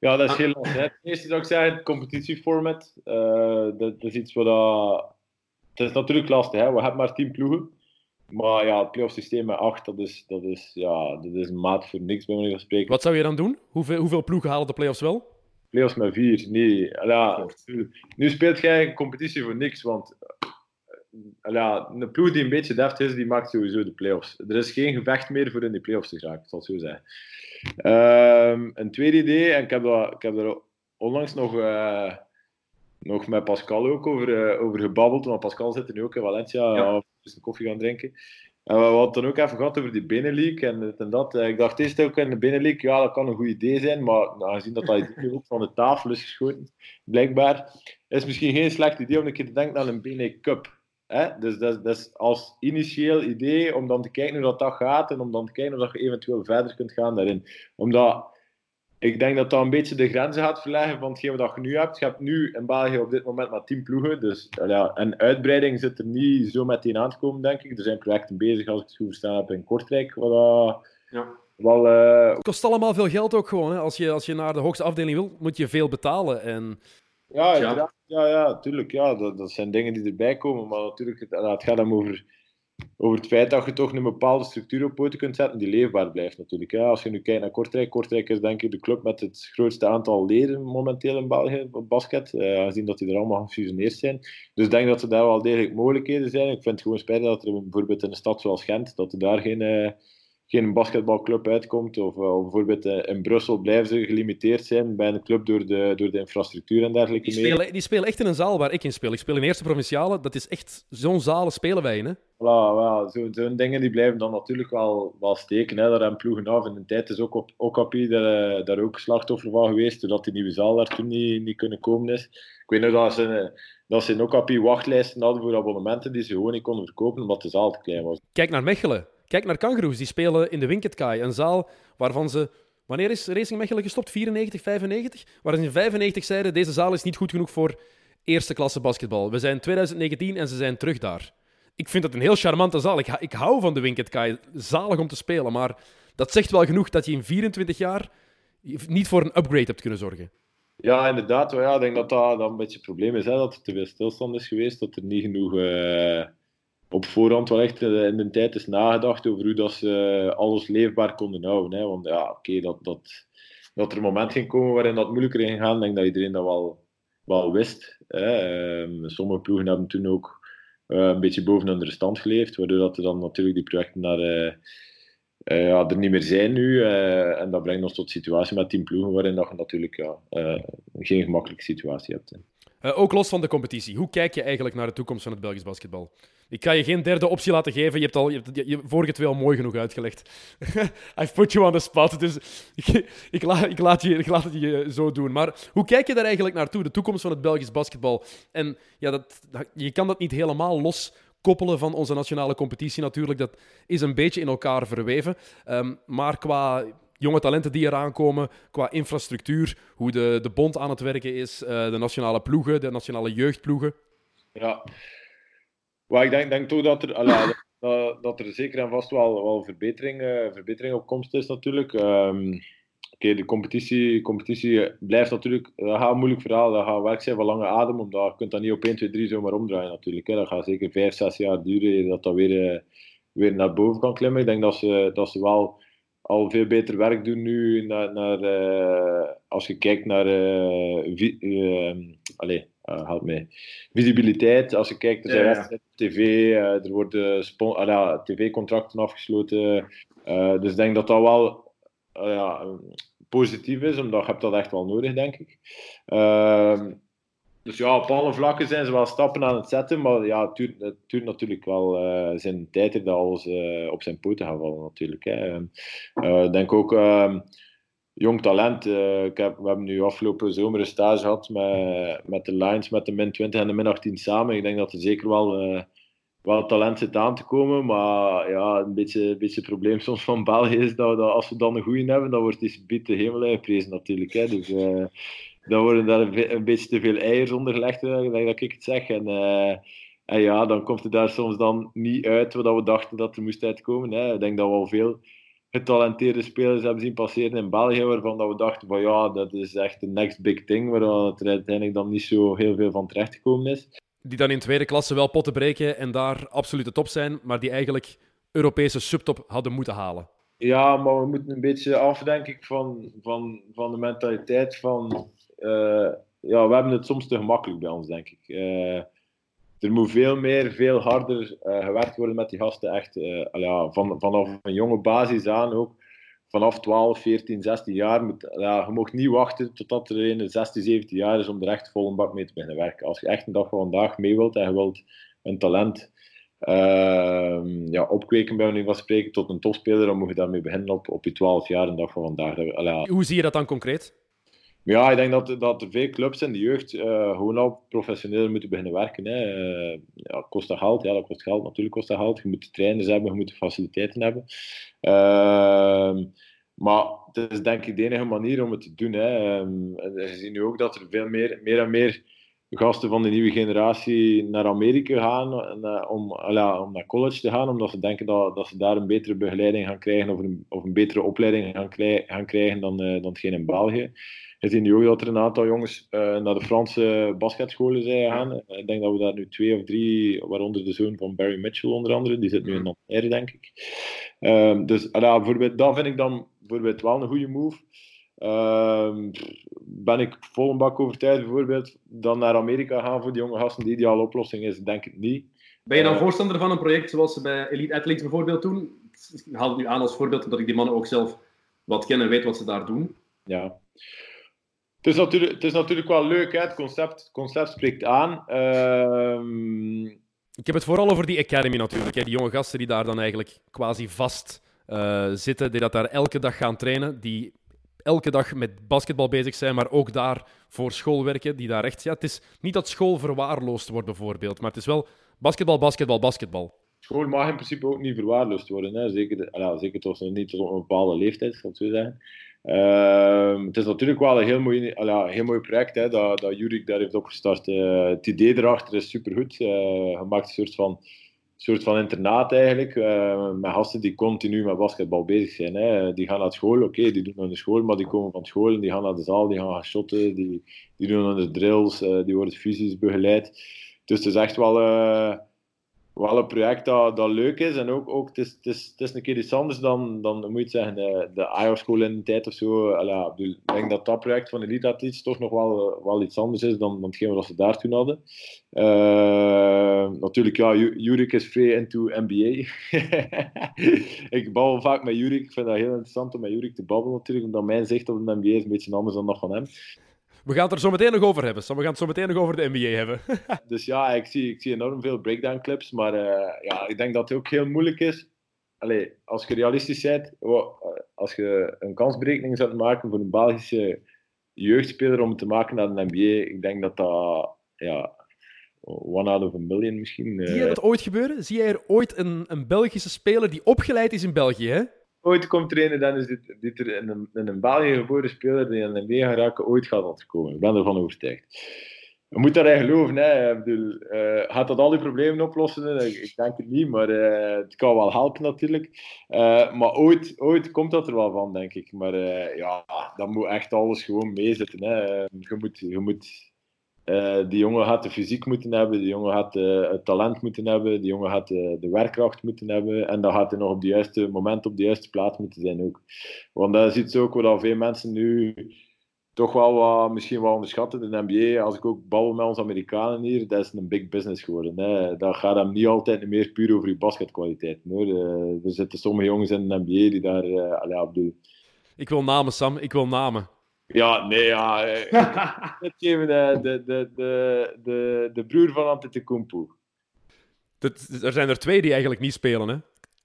Ja, dat is heel lastig. Het eerste dat ik zei, het competitieformat. Uh, dat, dat, is iets wat... Uh, het is natuurlijk lastig, hè. we hebben maar tien ploegen. Maar ja, het playoff systeem met acht, dat is, dat is, ja, dat is een maat voor niks, bij manier van spreken. Wat zou je dan doen? Hoeveel, hoeveel ploegen halen de playoffs wel? Playoffs met vier, nee. Ja, nu speelt jij een competitie voor niks, want eh, ja, een ploeg die een beetje deft is, die maakt sowieso de playoffs. Er is geen gevecht meer voor in die playoffs te geraken, zal zo zijn. Um, een tweede idee, en ik heb, dat, ik heb er onlangs nog uh, nog met Pascal ook over, uh, over gebabbeld, want Pascal zit er nu ook in Valencia, ja. dus een koffie gaan drinken. En we hadden dan ook even gehad over die binnenleague en, en dat. Ik dacht eerst ook in de binnenleague, ja, dat kan een goed idee zijn, maar nou, aangezien dat dat nu ook van de tafel is geschoten, blijkbaar, is misschien geen slecht idee om een keer te denken aan een BNE Cup. Hè? Dus dat, dat, is als initieel idee om dan te kijken hoe dat, dat gaat en om dan te kijken of je eventueel verder kunt gaan daarin. Omdat ik denk dat dat een beetje de grenzen gaat verleggen van hetgeen wat je nu hebt. Je hebt nu in België op dit moment maar 10 ploegen. Dus ja, een uitbreiding zit er niet zo meteen aan te komen, denk ik. Er zijn projecten bezig, als ik het goed verstaan heb, in Kortrijk. Wat, ja. wel, uh... Het kost allemaal veel geld ook gewoon. Hè? Als, je, als je naar de hoogste afdeling wil, moet je veel betalen. En... Ja, ja, ja, ja, tuurlijk. Ja, dat, dat zijn dingen die erbij komen. Maar natuurlijk, het, het gaat dan over over het feit dat je toch een bepaalde structuur op poten kunt zetten die leefbaar blijft natuurlijk. Als je nu kijkt naar Kortrijk, Kortrijk is denk ik de club met het grootste aantal leden momenteel in België op basket, uh, aangezien dat die er allemaal gefusioneerd zijn. Dus ik denk dat er daar wel degelijk mogelijkheden zijn. Ik vind het gewoon spijtig dat er bijvoorbeeld in een stad zoals Gent, dat er daar geen... Uh, geen basketbalclub uitkomt. Of, uh, bijvoorbeeld uh, in Brussel blijven ze gelimiteerd zijn bij een club door de, door de infrastructuur en dergelijke. Die spelen, die spelen echt in een zaal waar ik in speel. Ik speel in Eerste Provinciale. Dat is echt zo'n zalen spelen wij in. Hè? Voilà, Zo'n zo dingen die blijven dan natuurlijk wel, wel steken. Hè. Daar hebben ploegen af. In de tijd is ook op Okapi daar, uh, daar ook slachtoffer van geweest, doordat die nieuwe zaal daar toen niet, niet kunnen komen is. Ik weet nog dat ze, dat ze in Okapi wachtlijsten hadden voor abonnementen die ze gewoon niet konden verkopen omdat de zaal te klein was. Kijk naar Mechelen. Kijk naar Kangaroos, die spelen in de Winketkai, een zaal waarvan ze... Wanneer is Racing Mechelen gestopt? 94, 95? Waar ze in 95 zeiden, deze zaal is niet goed genoeg voor eerste klasse basketbal. We zijn 2019 en ze zijn terug daar. Ik vind het een heel charmante zaal. Ik, ik hou van de Winketkai. Zalig om te spelen, maar dat zegt wel genoeg dat je in 24 jaar niet voor een upgrade hebt kunnen zorgen. Ja, inderdaad. Ja, ik denk dat dat, een beetje het probleem is. Hè, dat er te veel stilstand is geweest. Dat er niet genoeg... Uh op voorhand wel echt eh, in de tijd is nagedacht over hoe dat ze alles leefbaar konden houden. Hè. Want ja, oké, dat, dat, dat er een moment ging komen waarin dat moeilijker ging gaan, denk dat iedereen dat wel, wel wist. Hè. Ehm, sommige ploegen hebben toen ook uh, een beetje boven hun stand geleefd, waardoor dat er dan natuurlijk die projecten naar, uh, ja, er niet meer zijn nu. en dat brengt ons tot situatie met tien ploegen waarin dat je natuurlijk ja, geen gemakkelijke situatie hebt. Ook los van de competitie, hoe kijk je eigenlijk naar de toekomst van het Belgisch basketbal? Ik kan je geen derde optie laten geven. Je hebt al je, vorige twee al mooi genoeg uitgelegd. I've put you on the spot. Dus ik, laat, je, het je zo doen. Maar hoe kijk je daar eigenlijk naartoe? De toekomst van het Belgisch basketbal. En ja, dat, je kan dat niet helemaal los koppelen van onze nationale competitie natuurlijk. Dat is een beetje in elkaar verweven. Um, maar qua jonge talenten die eraan komen, qua infrastructuur, hoe de, de bond aan het werken is, uh, de nationale ploegen, de nationale jeugdploegen. Ja, maar ik denk, denk toch dat er, dat, dat, er zeker en vast wel, wel verbetering, uh, verbetering op komst is natuurlijk. Um, de competitie, competitie blijft natuurlijk, dat gaat een moeilijk verhaal, dat gaat werk zijn van lange adem, omdat je kunt dat niet op 1, 2, 3 zomaar omdraaien natuurlijk. Dat gaat zeker 5, 6 jaar duren dat dat weer, uh, weer naar boven kan klimmen. Ik denk dat ze, dat ze wel al veel beter werk doen nu naar, naar uh, als je kijkt naar uh, vi, allez, help mee. Visibiliteit, als je kijkt, er zijn ja, ja. tv, er worden uh, tv-contracten afgesloten. Dus ik denk dat dat wel ja, positief is, omdat je hebt dat echt wel nodig, denk ik. Dus ja, op alle vlakken zijn ze wel stappen aan het zetten, maar ja, het duurt, natuurlijk wel zijn tijd dat alles op zijn poten gaat vallen, natuurlijk. Hè. Ik denk ook ehm, jong talent. Ik we hebben nu afgelopen zomer een stage gehad met, met de Lions, met de min 20 en de min 18 samen. Ik denk dat er zeker wel, wel talent zit aan te komen. Maar ja, een beetje, een beetje het probleem soms van België is dat, als we dan een goede hebben, dan wordt die biedt de hemel uitgeprezen natuurlijk. Hè. Dus dan worden daar een, een, beetje te veel eieren onder gelegd, denk dat ik het zeg. En, en ja, dan komt het daar soms dan niet uit wat we dachten dat er moest uitkomen. Hè. Ik denk dat we al veel getalenteerde spelers hebben zien passeren in België, waarvan dat we dachten van ja, dat is echt de next big thing, waar er uiteindelijk dan niet zo heel veel van terechtgekomen is. Die dan in tweede klasse wel potten breken en daar absoluut de top zijn, maar die eigenlijk Europese subtop hadden moeten halen. Ja, maar we moeten een beetje af, denk ik, van, van, van de mentaliteit van... Uh, ja, we hebben het soms te gemakkelijk bij ons, denk ik. Uh, er moet veel meer, veel harder uh, gewerkt worden met die gasten. Echt, ja, van, vanaf een jonge basis aan ook. vanaf 12, 14, 16 jaar, moet, ja, je mag niet wachten totdat er een 16, 17 jaar is om er echt vol een bak mee te beginnen werken. Als je echt een dag van vandaag mee wilt en je wilt een talent uh, ja, opkweken, bij manier van spreken, tot een topspeler, dan moet je daarmee beginnen op, op je 12 jaar, dag van vandaag. Hoe zie je dat dan concreet? Ja, ik denk dat, dat veel clubs in de jeugd uh, gewoon al professioneel moeten beginnen werken. Hè. Uh, ja, kost dat geld? Ja, dat kost geld. Natuurlijk kost dat geld. Je moet trainers hebben, je moet faciliteiten hebben. Uh, maar het is denk ik de enige manier om het te doen. Hè. Um, we zien nu ook dat er veel meer, meer en meer gasten van de nieuwe generatie naar Amerika gaan en, uh, om, uh, om naar college te gaan, omdat ze denken dat, dat ze daar een betere begeleiding gaan krijgen of een, betere opleiding gaan, krijgen dan, dan hetgeen in België. Je ziet nu ook dat er een aantal jongens naar de Franse basketscholen zijn gegaan. Ik denk dat we daar nu twee of drie, waaronder de zoon van Barry Mitchell onder andere, die zit nu in Nanterre, denk ik. Ehm, dus bijvoorbeeld, dat vind ik dan bijvoorbeeld wel een goede move. Uh, ben ik vol een bak overtuigd bijvoorbeeld dan naar Amerika gaan voor die jonge gasten. De ideale oplossing is, denk ik niet. Ben je dan uh, voorstander van een project zoals ze bij Elite Athletes bijvoorbeeld doen? Ik haal het nu aan als voorbeeld, omdat ik die mannen ook zelf wat ken en weet wat ze daar doen. Ja. Het is natuurlijk, het is natuurlijk wel leuk, hè? Het, concept, het concept spreekt aan. Uh, ik heb het vooral over die Academy natuurlijk. Hè? Die jonge gasten die daar dan eigenlijk quasi vast uh, zitten, die dat daar elke dag gaan trainen, die elke dag met basketbal bezig zijn, maar ook daar voor school werken, die daar echt... Ja, het is niet dat school verwaarloosd wordt, bijvoorbeeld, maar het is wel basketbal, basketbal, basketbal. School mag in principe ook niet verwaarloosd worden. Hè? Zeker, ja, zeker tot niet tot een bepaalde leeftijd, zal ik zo zeggen. Uh, het is natuurlijk wel een heel mooi, ja, heel mooi project hè, dat, dat Jurik daar heeft opgestart. Uh, het idee erachter is supergoed. Uh, je maakt een soort van soort van internaat eigenlijk, uh, met gasten die continu met basketbal bezig zijn. Hè. Die gaan naar school, oké, die doen naar de school, maar die komen van school en die gaan naar de zaal, die gaan gaan shotten, die, die doen aan de drills, die worden fysisch begeleid. Dus het is echt wel, wel een project dat, dat leuk is. En ook, ook het, is, het, is, het is een keer iets anders dan, dan moet je zeggen, de, de IO-school in de tijd of zo. Alla, ik denk dat dat project van Elite Athletes toch nog wel, wel iets anders is dan, dan hetgeen wat ze daar toen hadden. Uh, natuurlijk, ja, Jurik is vrij into NBA. ik babbel vaak met Jurik. Ik vind dat heel interessant om met Jurik te babbelen natuurlijk, omdat mijn zicht op de NBA is een beetje anders dan dat van hem. We gaan het er zo meteen nog over hebben. We gaan het zo meteen nog over de NBA hebben. dus ja, ik zie, ik zie enorm veel breakdown clips. Maar uh, ja, ik denk dat het ook heel moeilijk is. Allee, als je realistisch bent, als je een kansberekening zou maken voor een Belgische jeugdspeler om te maken naar de NBA, ik denk dat dat ja, one out of a million misschien. Zie je dat ooit gebeuren? Zie jij er ooit een, een Belgische speler die opgeleid is in België, hè? Ooit komt trainen, dan is dit, dit er een, een België geboren speler die in de NBA gaat raken, ooit gaat ontkomen. Ik ben ervan overtuigd. Je moet daarin geloven. Hè. Ik bedoel, uh, gaat dat al die problemen oplossen? Ik, ik denk het niet, maar uh, het kan wel helpen natuurlijk. Maar ooit, ooit komt dat er wel van, denk ik. Maar ja, dan moet echt alles gewoon meezitten. Hè. Je moet, je moet uh, die jongen gaat de fysiek moeten hebben, die jongen gaat uh, het talent moeten hebben, die jongen gaat uh, de werkkracht moeten hebben en dan gaat hij nog op het juiste moment op de juiste plaats moeten zijn ook. Want dat is iets ook wat veel mensen nu toch wel wat, misschien wel onderschatten. De NBA, als ik ook babbel met onze Amerikanen hier, dat is een big business geworden. Hè. Dat gaat hem niet altijd meer puur over je basketkwaliteit. Er zitten sommige jongens in de NBA die daar... Uh, op Ik wil namen, Sam. Ik wil namen. Ja, nee, ja. Het geven de, de, de, de, de, de broer van Antetokounmpo. Er zijn er twee die eigenlijk niet spelen, hè?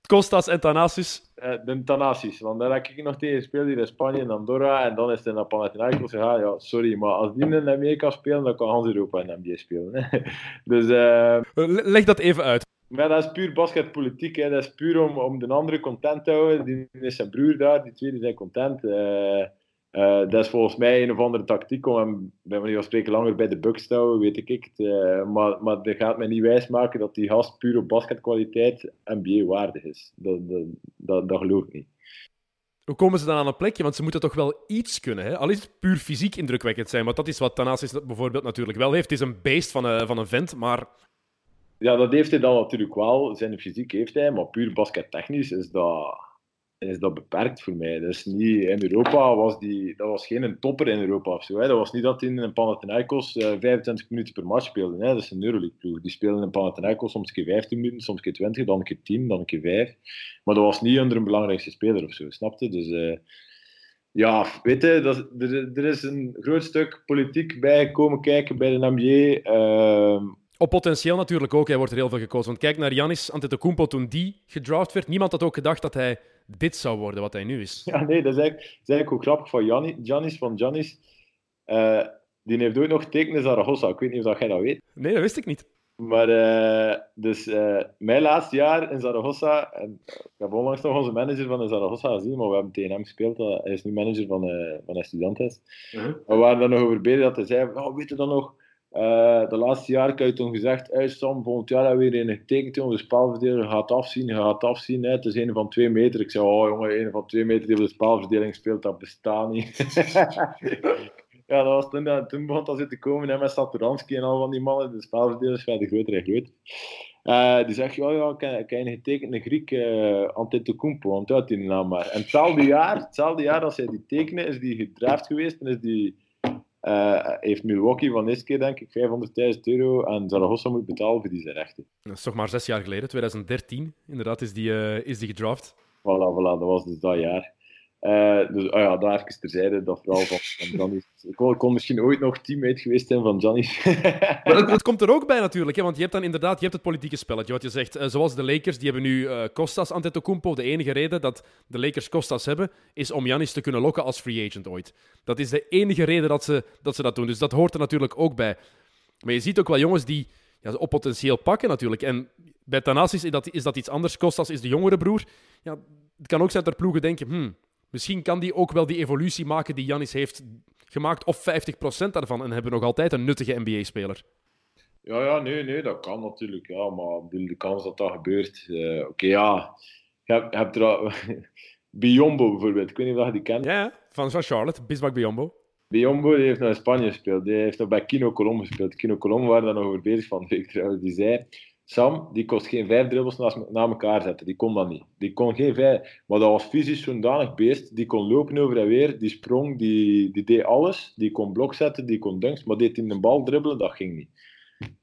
Costas en Thanasis. Uh, de Thanasis, want daar heb ik nog tegen gespeeld hier in Spanje en Andorra. En dan is het naar Panathinaikos gegaan. Ja, sorry, maar als die in kan spelen, dan kan Hans Europa in de NBA spelen. Hè. dus, uh, Leg dat even uit. Maar dat is puur basketpolitiek. Hè. Dat is puur om, om de andere content te houden. Die is zijn broer daar, die twee die zijn content. Uh, uh, dat is volgens mij een of andere tactiek om hem, bij manier van spreken, langer bij de Bucks te houden, weet ik het. Uh, maar, maar dat gaat mij niet wijsmaken dat die gast puur op basketkwaliteit NBA-waardig is. Dat, dat, dat, dat, geloof ik niet. Hoe komen ze dan aan een plekje? Want ze moeten toch wel iets kunnen, hè? Al is het puur fysiek indrukwekkend zijn. Want dat is wat Thanasis bijvoorbeeld natuurlijk wel heeft. Het is een beest van een, van een vent, maar... Ja, dat heeft hij dan natuurlijk wel. Zijn fysiek heeft hij, maar puur baskettechnisch is dat is dat beperkt voor mij. Is niet, in Europa was die, dat was geen een topper in Europa of zo. Hè. Dat was niet dat in Panathinaikos uh, 25 minuten per match speelde. Hè. Dat is een Euroleague ploeg. Die speelden in Panathinaikos soms een keer 15 minuten, soms een keer 20, dan een keer 10, dan een keer 5. Maar dat was niet onder een belangrijkste speler of zo, snapte? Dus uh, ja, weet je, dat, er, er, is een groot stuk politiek bij komen kijken bij de NBA. Uh, op potentieel natuurlijk ook, hij wordt er heel veel gekozen. Want kijk naar Janis Antetokounmpo toen die gedraft werd. Niemand had ook gedacht dat hij dit zou worden, wat hij nu is. Ja, nee, dat is eigenlijk, dat is eigenlijk ook grappig van Janis. Van Janis, uh, die heeft ooit nog tekenen Zaragoza. Ik weet niet of jij dat weet. Nee, dat wist ik niet. Maar uh, dus uh, mijn laatste jaar in Zaragoza, en ik heb onlangs nog onze manager van de Zaragoza gezien, maar we hebben tegen hem gespeeld. Hij is nu manager van, uh, van Estudiantes. Uh -huh. We waren dan nog over bezig dat hij zei: oh, Weet je dan nog? Uh, de laatste jaren kan je toen gezegd, hey Sam, volgend jaar weer in een tekentje, onze spelverdeling gaat afzien, gaat afzien. Hè. Het is een van twee meter. Ik zei, oh jongen, een van twee meter die op de spelverdeling speelt, dat bestaat niet. ja, dat was toen, toen begon dat te komen hè, met Satoransky en al van die mannen. De spelverdelers werden groter en groter. Uh, die zegt, ja, ja, ik heb een getekende Griek, uh, Antetokounmpo, onthoud die naam maar. En hetzelfde jaar, hetzelfde jaar als hij die tekende, is die gedraft geweest en is die uh, heeft Milwaukee van deze keer, denk ik, 500.000 euro aan Zaragoza moet betalen voor die rechten. Dat is toch maar zes jaar geleden, 2013. Inderdaad, is die, uh, is die gedraft. Voilà, voilà, dat was dus dat jaar. Uh, dus oh ja, daar even terzijde, dat verhaal van, van Giannis. Ik kon, misschien ooit nog teammate geweest zijn van Giannis. maar dat, komt er ook bij natuurlijk, hè, want je hebt dan inderdaad je hebt het politieke spelletje. Wat je zegt, uh, zoals de Lakers, die hebben nu uh, Costas Antetokounmpo. De enige reden dat de Lakers Costas hebben, is om Giannis te kunnen lokken als free agent ooit. Dat is de enige reden dat ze dat, ze dat doen. Dus dat hoort er natuurlijk ook bij. Maar je ziet ook wel jongens die ja, op potentieel pakken natuurlijk. En bij Thanasis is dat, is dat iets anders. Costas is de jongere broer. Ja, het kan ook zijn dat er ploegen denken... Hmm, Misschien kan die ook wel die evolutie maken die Janis heeft gemaakt, of 50% daarvan, en hebben nog altijd een nuttige NBA-speler. Ja, ja, nee, nee, dat kan natuurlijk. Ja, maar de kans dat dat gebeurt. Uh, Oké, okay, ja. Je hebt, hebt er Biombo bijvoorbeeld. Ik weet niet of je die kent. Ja, van, van Charlotte, Bismarck Biombo. Biombo die heeft naar Spanje gespeeld. Die heeft nog bij Kino Colom gespeeld. Kino Colom waren daar nog over bezig van de week trouwens. Die zei Sam, die kost geen vijf dribbels naast, na elkaar zetten. Die kon dat niet. Die kon geen vijf. Maar dat was fysisch zo'n danig beest. Die kon lopen over en weer. Die sprong, die, die deed alles. Die kon blok zetten, die kon dunks. Maar deed in de bal dribbelen, dat ging niet.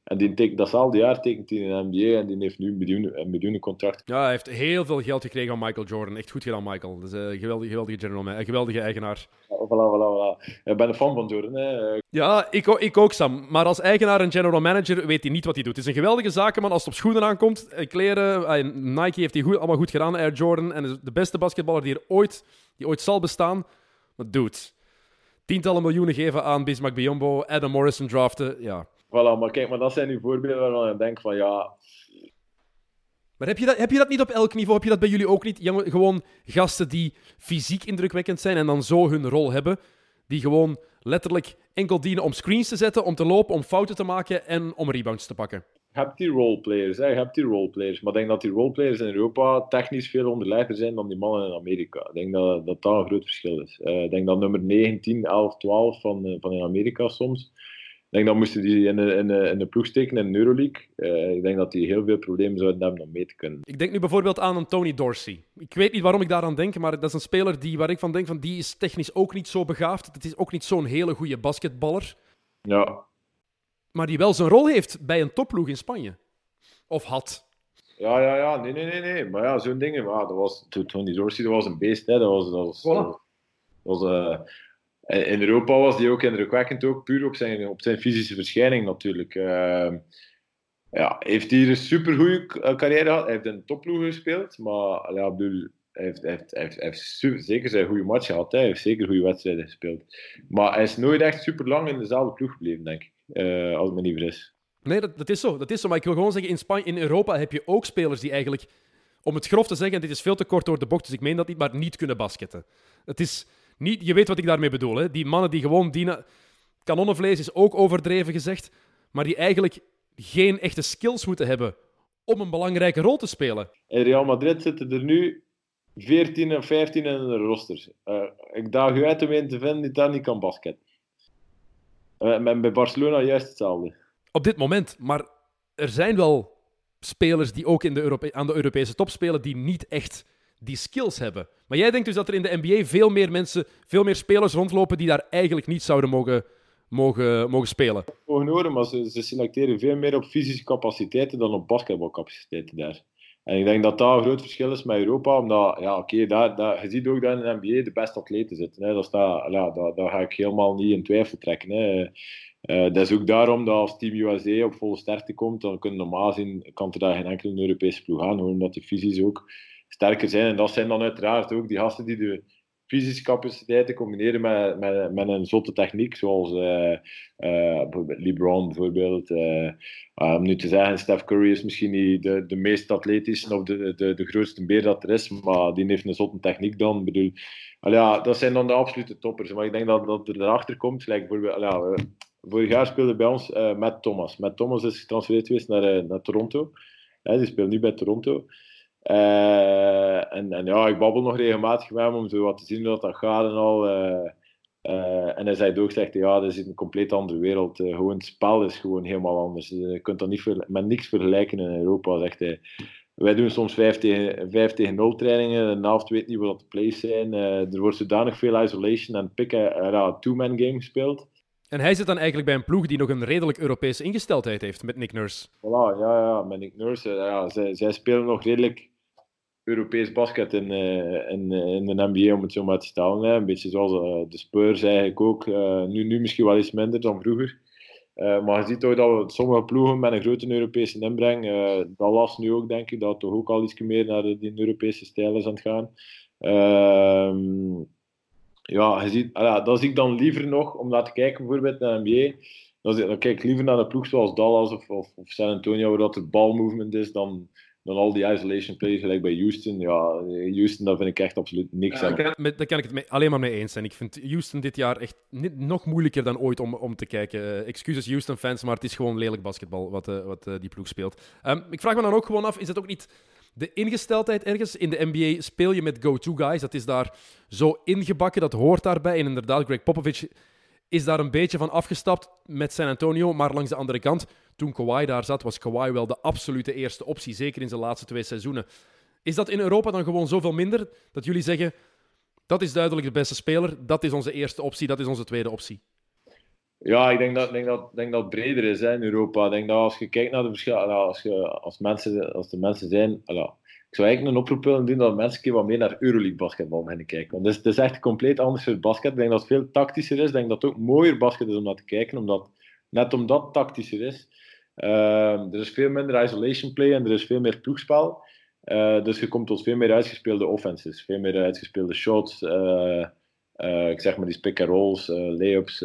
En die tekent, datzelfde jaar tekent hij in de NBA en die heeft nu een miljoen, een miljoenen contract. Ja, hij heeft heel veel geld gekregen van Michael Jordan. Echt goed gedaan, Michael. Dat is een geweldige, geweldige general man. Een geweldige eigenaar. Ja, voilà, voilà, voilà. Ik ben een fan van Jordan. Hè. Ja, ik, ik ook, Sam. Maar als eigenaar en general manager weet hij niet wat hij doet. Het is een geweldige zakenman als het op schoenen aankomt. Eh, kleren, eh, Nike heeft hij goed, allemaal goed gedaan, Air Jordan. En is de beste basketballer die er ooit, die ooit zal bestaan. Maar dude, tientallen miljoenen geven aan Bismarck Biombo, Adam Morrison draften, ja... Voilà, maar kijk, maar dat zijn nu voorbeelden waarvan ik denk van ja. Maar heb je, dat, heb je dat niet op elk niveau? Heb je dat bij jullie ook niet? gewoon gasten die fysiek indrukwekkend zijn en dan zo hun rol hebben. Die gewoon letterlijk enkel dienen om screens te zetten, om te lopen, om fouten te maken en om rebounds te pakken. Je hebt die roleplayers, hè. je hebt die roleplayers. Maar ik denk dat die roleplayers in Europa technisch veel onderlegger zijn dan die mannen in Amerika. Ik denk dat dat, dat een groot verschil is. Uh, ik denk dat nummer 19, 11, 12 van, uh, van in Amerika soms denk dat moesten die in een ploeg steken in de Euroleague. Uh, ik denk dat die heel veel problemen zouden hebben om mee te kunnen. Ik denk nu bijvoorbeeld aan een Tony Dorsey. Ik weet niet waarom ik daaraan denk, maar dat is een speler die, waar ik van denk van die is technisch ook niet zo begaafd. Het is ook niet zo'n hele goede basketballer. Ja. Maar die wel zijn rol heeft bij een topploeg in Spanje. Of had. Ja, ja, ja. Nee, nee, nee. nee. Maar ja, zo'n dingen. Maar dat was, Tony Dorsey dat was een beest. Hè. Dat was... Dat was, voilà. dat was uh, in Europa was hij ook indrukwekkend, ook puur op zijn, op zijn fysische verschijning natuurlijk. Uh, ja, heeft hij een supergoeie carrière gehad. Hij heeft in topploeg gespeeld, maar ja, hij heeft, heeft, heeft, heeft zeker zijn goede match gehad. Hij heeft zeker goede wedstrijden gespeeld. Maar hij is nooit echt super lang in dezelfde ploeg gebleven, denk ik. Uh, als ik me niet. Nee, dat, dat, is zo, dat is zo. Maar ik wil gewoon zeggen, in, Spanje, in Europa heb je ook spelers die eigenlijk, om het grof te zeggen, dit is veel te kort door de bocht, dus ik meen dat niet, maar niet kunnen basketten. Het is niet, je weet wat ik daarmee bedoel. Hè? Die mannen die gewoon dienen. Kanonnenvlees is ook overdreven gezegd. Maar die eigenlijk geen echte skills moeten hebben om een belangrijke rol te spelen. In Real Madrid zitten er nu 14 of 15 in de roster. Uh, ik daag u uit om een te vinden die daar niet kan basketten. Uh, bij Barcelona juist hetzelfde. Op dit moment. Maar er zijn wel spelers die ook in de Europe aan de Europese top spelen die niet echt die skills hebben. Maar jij denkt dus dat er in de NBA veel meer mensen, veel meer spelers rondlopen die daar eigenlijk niet zouden mogen, mogen, mogen spelen. Mogen horen, maar ze, selecteren veel meer op fysische capaciteiten dan op basketbalcapaciteiten daar. En ik denk dat dat een groot verschil is met Europa, omdat, ja, oké, daar, daar, je ziet ook dat in de NBA de beste atleten zitten. Hè. Dat staat, ja, daar, daar ga ik helemaal niet in twijfel trekken. Hè. Uh, dat is ook daarom dat als Team USA op volle sterkte komt, dan kunnen normaal zien, kan er daar geen enkele Europese ploeg aan, omdat de fysisch ook sterker zijn. En dat zijn dan uiteraard ook die gasten die de fysische capaciteiten combineren met, met, met een zotte techniek, zoals uh, uh, LeBron bijvoorbeeld. Uh, om nu te zeggen, Steph Curry is misschien niet de, de meest atletische of de, de, de grootste beer dat er is, maar die heeft een zotte techniek dan. Bedoel, ja, dat zijn dan de absolute toppers. Maar ik denk dat, dat er erachter komt, gelijk bijvoorbeeld, ja, vorig jaar speelde bij ons Matt Thomas. Matt Thomas is getransfereerd geweest naar, naar Toronto. die speelt nu bij Toronto. Uh, en, en, ja, ik babbel nog regelmatig met hem om zo wat te zien hoe dat gaat en al. Uh, uh, en hij zei ook, zegt, ja, dat is een compleet andere wereld. gewoon het spel is gewoon helemaal anders. Je kunt dat niet met niks vergelijken in Europa, zegt hij. Wij doen soms 5 tegen, 5 tegen 0 trainingen. De helft weet niet wat de plays zijn. er wordt zodanig veel isolation en pick en two-man game gespeeld. En hij zit dan eigenlijk bij een ploeg die nog een redelijk Europese ingesteldheid heeft met Nick Nurse. Voilà, ja, ja met Nick Nurse. Ja, zij, zij spelen nog redelijk Europees basket in, uh, in, in de NBA, om het zo maar te stellen. Hè. Een beetje zoals uh, de Spurs eigenlijk ook. Uh, nu, nu misschien wel iets minder dan vroeger. maar je ziet toch dat sommige ploegen met een grote Europese inbreng, Dallas nu ook denk ik, dat toch ook al iets meer naar de, die Europese stijl is aan het gaan. Ehm, ja, je ziet, ah, dat zie ik dan liever nog om naar te kijken bijvoorbeeld naar de NBA. Dan, dan kijk ik liever naar een ploeg zoals Dallas of, of, of San Antonio, waar dat de balmovement is, dan dan al die isolation plays, gelijk bij Houston. Ja, Houston, daar vind ik echt absoluut niks ja, aan. Daar kan ik het alleen maar mee eens zijn. Ik vind Houston dit jaar echt nog moeilijker dan ooit om, om te kijken. Uh, excuses Houston-fans, maar het is gewoon lelijk basketbal wat, uh, wat uh, die ploeg speelt. Um, ik vraag me dan ook gewoon af, is het ook niet de ingesteldheid ergens? In de NBA speel je met go-to guys. Dat is daar zo ingebakken, dat hoort daarbij. En inderdaad, Greg Popovich is daar een beetje van afgestapt met San Antonio. Maar langs de andere kant, toen Kawhi daar zat, was Kawhi wel de absolute eerste optie. Zeker in zijn laatste twee seizoenen. Is dat in Europa dan gewoon zoveel minder dat jullie zeggen: dat is duidelijk de beste speler, dat is onze eerste optie, dat is onze tweede optie? Ja, ik denk dat, denk dat, denk dat het breder is hè, in Europa. Ik denk dat als je kijkt naar de verschillen, als, je, als, mensen, als er mensen zijn. ik zou eigenlijk een oproep willen doen dat mensen een keer wat meer naar Euroleague basketbal gaan kijken. Want het is, echt compleet anders het basket. Ik denk dat het veel tactischer is. Ik denk dat het ook mooier basket is om naar te kijken, omdat, net omdat het tactischer is. Uh, er is veel minder isolation play en er is veel meer ploegspel. Uh, dus je komt tot veel meer uitgespeelde offenses, veel meer uitgespeelde shots. Uh, ik zeg maar die pick and rolls, layups.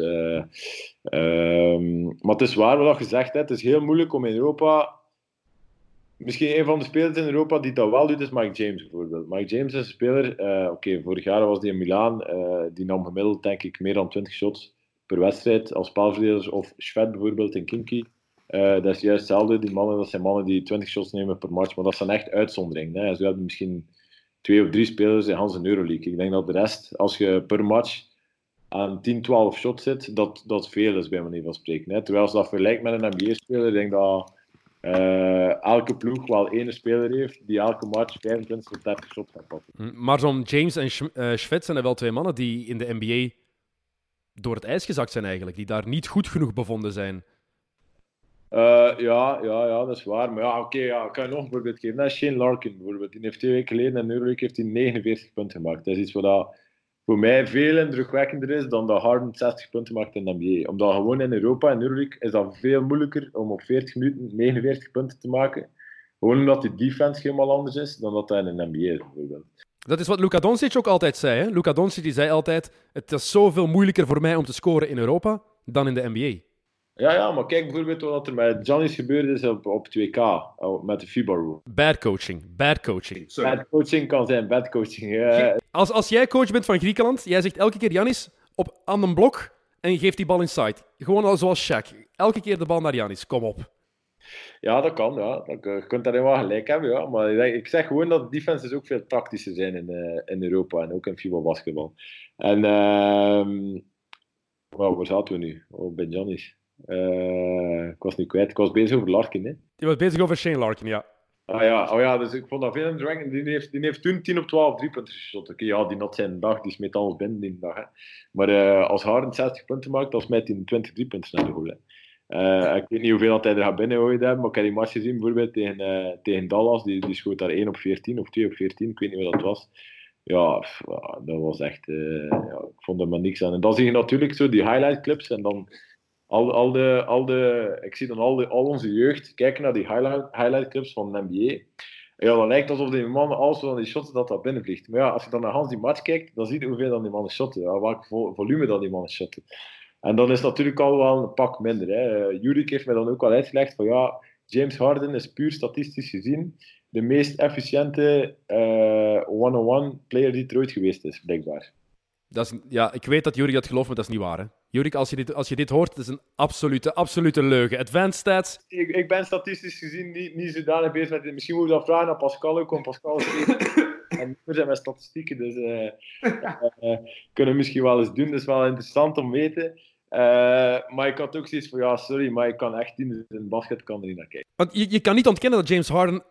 Um, maar het is waar wat je zegt, hè. het is heel moeilijk om in Europa Misschien een van de spelers in Europa die dat wel doet, is Mike James bijvoorbeeld. Mike James is een speler, oké, vorig jaar was hij in Milaan, die nam gemiddeld denk ik meer dan 20 shots per wedstrijd als spelverdeler. Of Schwed bijvoorbeeld in Kinky. Uh, dat is juist hetzelfde. Die mannen, dat zijn mannen die 20 shots nemen per match, maar dat zijn echt uitzonderingen. Hè. Zo hebben misschien twee of drie spelers in Hans Euroleague. Ik denk dat de rest, als je per match aan 10, 12 shots zit, dat dat veel is bij manier van spreken. Hè. Terwijl als dat vergelijkt met een NBA-speler, denk dat uh, elke ploeg wel één speler heeft die elke match 25 tot 30 shots gaat pakken. Hm, maar zo'n James en Sch uh, zijn er wel twee mannen die in de NBA door het ijs gezakt zijn eigenlijk, die daar niet goed genoeg bevonden zijn. Uh, ja, ja, ja, dat is waar. Maar ja, oké, ja, ik kan je nog een voorbeeld geven. Dat is Shane Larkin bijvoorbeeld. Die heeft twee weken geleden in Euroleague heeft hij 49 punten gemaakt. Dat is iets wat voor mij veel indrukwekkender is dan dat Harden 60 punten maakt in de NBA. Omdat gewoon in Europa en Euroleague is dat veel moeilijker om op 40 minuten 49 punten te maken. Gewoon omdat die defense helemaal anders is dan dat dat in de NBA is bijvoorbeeld. Dat is wat Luka Doncic ook altijd zei. Hè? Luka Doncic die zei altijd: Het is zoveel moeilijker voor mij om te scoren in Europa dan in de NBA. Ja, ja, maar kijk bijvoorbeeld wat er met Giannis gebeurd is op, op 2K, oh, met de FIBA-rule. Bad coaching, bad coaching. Bad coaching kan zijn, bad coaching. Als, als jij coach bent van Griekenland, jij zegt elke keer Janis op, aan een blok en geeft die bal inside. Gewoon zoals Shaq. Elke keer de bal naar Janis, kom op. Ja, dat kan. Ja. Je kunt daar helemaal gelijk hebben. Ja. Maar ik zeg gewoon dat de defenses ook veel tactischer zijn in, uh, in Europa en ook in FIBA basketbal. En uh, waar zaten we nu? Oh, bij Janis. Uh, ik was niet kwijt. Ik was bezig over Larkin. Hè. Je was bezig over Shane Larkin, ja. Ah ja, oh ja, dus ik vond dat veel indrukwekkend. Die heeft, die heeft toen 10 op 12 drie punten geschoten. Oké, ja, die had zijn dag, die smeet alles binnen die dag. Hè. Maar uh, als Harden 60 punten maakt, dan smijt hij 20 drie punten naar de goal. Uh, ik weet niet hoeveel dat hij er gaat binnengooien hebben, maar ik heb die match gezien bijvoorbeeld tegen, uh, tegen Dallas. Die, die schoot daar 1 op 14 of 2 op 14, ik weet niet wat dat was. Ja, pff, dat was echt. ja, ik vond er maar niks aan. En dan zie je natuurlijk zo die highlight clips en dan al, al, de, al de, ik zie dan al, de, al onze jeugd kijken naar die highlight, highlight clips van de NBA. Ja, dan lijkt het alsof die mannen alles van die shots dat dat binnenvliegt. Maar ja, als je dan naar Hans die match kijkt, dan zie je hoeveel dan die mannen shotten. Ja, welk volume dan die mannen shotten. En dan is natuurlijk al wel een pak minder. Hè. Jurik heeft mij dan ook al uitgelegd van ja, James Harden is puur statistisch gezien de meest efficiënte uh, one-on-one player die er ooit geweest is, blijkbaar. Dat is, ja, ik weet dat Jurik dat gelooft, maar dat is niet waar. Hè? Jurik, als je dit, als je dit hoort, dat is een absolute, absolute leugen. Advanced stats. Ik, ik ben statistisch gezien niet, niet zodanig bezig met dit. Misschien moet je dat vragen aan Pascal ook, om Pascal en we zijn met statistieken, dus uh, uh, kunnen we misschien wel eens doen. Dat is wel interessant om te weten. Uh, maar ik had ook zoiets van, ja, sorry, maar ik kan echt in een basket kan er niet naar kijken. Want je, je kan niet ontkennen dat James Harden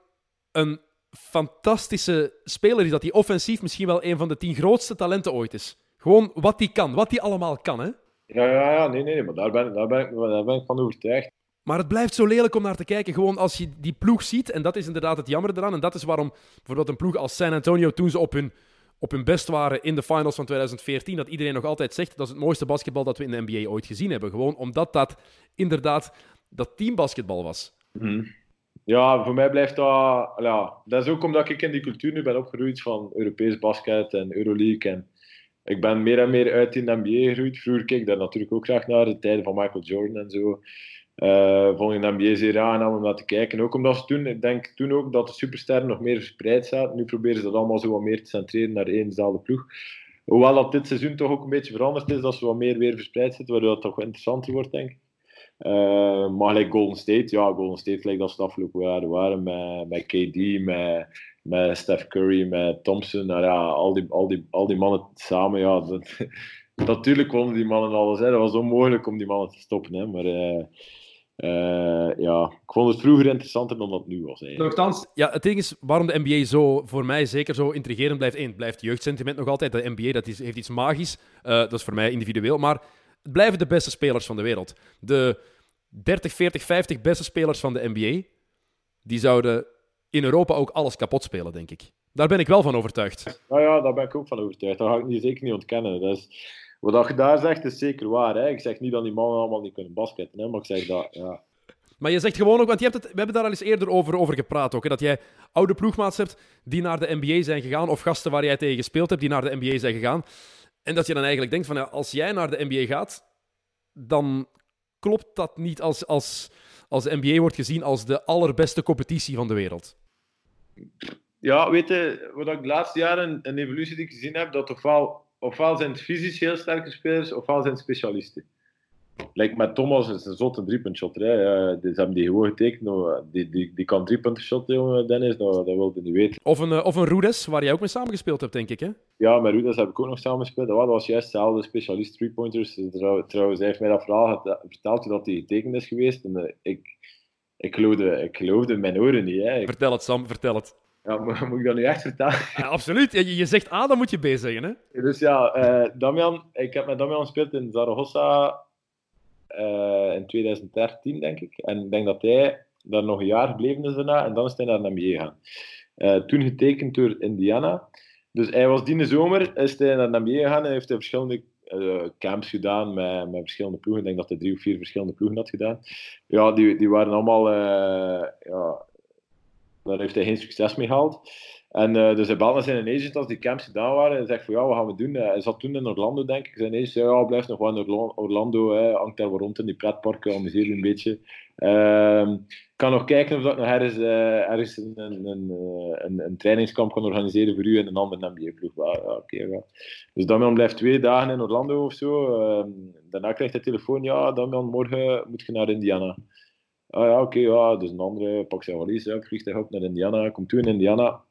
een fantastische speler is. Dat hij offensief misschien wel een van de tien grootste talenten ooit is. Gewoon wat hij kan, wat hij allemaal kan, hè? Ja, ja, ja, nee, nee, maar daar ben, daar, ben ik, daar ben ik van overtuigd. Maar het blijft zo lelijk om naar te kijken. Gewoon als je die ploeg ziet, en dat is inderdaad het jammer eraan. En dat is waarom bijvoorbeeld een ploeg als San Antonio, toen ze op hun, op hun best waren in de finals van 2014, dat iedereen nog altijd zegt dat is het mooiste basketbal dat we in de NBA ooit gezien hebben. Gewoon omdat dat inderdaad dat teambasketbal was. Mm. Ja, voor mij blijft dat... Ja, dat is ook omdat ik in die cultuur nu ben opgegroeid van Europees basket en Euroleague en ik ben meer en meer uit in de NBA gegroeid. Vroeger keek ik daar natuurlijk ook graag naar, de tijden van Michael Jordan en zo. Uh, vond ik de NBA zeer aangenaam om naar te kijken. Ook omdat ze toen, ik denk toen ook dat de supersterren nog meer verspreid zaten. Nu proberen ze dat allemaal zo wat meer te centreren naar één dezelfde ploeg. Hoewel dat dit seizoen toch ook een beetje veranderd is, dat ze wat meer weer verspreid zitten, waardoor het toch interessanter wordt, denk ik. Uh, maar gelijk Golden State, ja, Golden State gelijk dat ze de afgelopen jaren waren met, met KD, met, met Steph Curry, met Thompson. Nou ja, al die, al die, al die mannen samen, ja, dat, natuurlijk wonnen die mannen alles. Hè. Dat was onmogelijk om die mannen te stoppen. Hè. Maar uh, uh, ja, ik vond het vroeger interessanter dan dat het nu was. Nogthans, ja, het ding is waarom de NBA zo, voor mij zeker zo intrigerend blijft. Eén, het blijft jeugdsentiment nog altijd. De NBA dat is, heeft iets magisch. dat is voor mij individueel. Maar het blijven de beste spelers van de wereld. De 30, 40, 50 beste spelers van de NBA, die zouden in Europa ook alles kapot spelen, denk ik. Daar ben ik wel van overtuigd. Nou ja, daar ben ik ook van overtuigd. Dat ga ik niet, zeker niet ontkennen. Dus, wat je daar zegt, is zeker waar. Hè? Ik zeg niet dat die mannen allemaal niet kunnen basketten, hè? maar ik zeg dat, ja. Maar je zegt gewoon ook, want je hebt het, we hebben daar al eens eerder over, over gepraat ook, hè, dat jij oude ploegmaats hebt die naar de NBA zijn gegaan, of gasten waar jij tegen gespeeld hebt die naar de NBA zijn gegaan. En dat je dan eigenlijk denkt van, ja, als jij naar de NBA gaat, dan klopt dat niet als, als, als NBA wordt gezien als de allerbeste competitie van de wereld? Ja, weet je, wat ik de laatste jaren een evolutie die ik gezien heb, dat ofwel, ofwel zijn het fysisch heel sterke spelers, ofwel zijn het specialisten. Lijkt met Thomas is een zotte. Hè. Uh, ze hebben die gewoon getekend. Die, die, die kan driepunten shotten, jongen, Dennis. Nou, dat wilde niet weten. Of een, uh, of een Rudes, waar jij ook mee samengespeeld hebt, denk ik. Hè? Ja, met Rudes heb ik ook nog samengespeeld. Dat was juist dezelfde specialist three-pointers. Trouwens, hij heeft mij dat verhaal verteld dat hij getekend is geweest. En, uh, ik, ik, geloofde, ik geloofde mijn oren niet. Hè. Vertel het, Sam, vertel het. Ja, moet ik dat nu echt vertellen? Ja, absoluut. Je, je zegt A, dan moet je B zeggen. Hè? Dus ja, Damian, ik heb met Damian gespeeld in Zaragoza uh, in 2013, denk ik. En ik denk dat hij daar nog een jaar gebleven is daarna. En dan is hij naar de NBA gegaan. Uh, toen getekend door Indiana. Dus hij was die zomer is hij naar de NBA gegaan en heeft hij verschillende uh, camps gedaan met, met verschillende ploegen. Ik denk dat hij drie of vier verschillende ploegen had gedaan. Ja, die, die waren allemaal... ja, daar heeft hij geen succes mee gehaald. En uh, dus hij belde zijn agent als die camps gedaan waren. En zegt van ja, wat gaan we doen? Uh, hij zat toen in Orlando, denk ik. Zijn agent zei ja, blijf nog wel in Orlando. Hè. Hangt daar wel rond in die pretparken, amuseer je een beetje. Uh, kan nog kijken of dat nog ergens, uh, ergens een, een, een, een, trainingskamp kan organiseren voor u en een andere NBA-ploeg. Ja, okay, ja. Dus Damian blijft twee dagen in Orlando of zo. Ehm, daarna krijgt hij telefoon, ja, Damian, morgen moet je naar Indiana. Ah ja, oké, ja. Dus een andere pakt zijn valies, ja, vliegt hij op naar Indiana. Komt toe in Indiana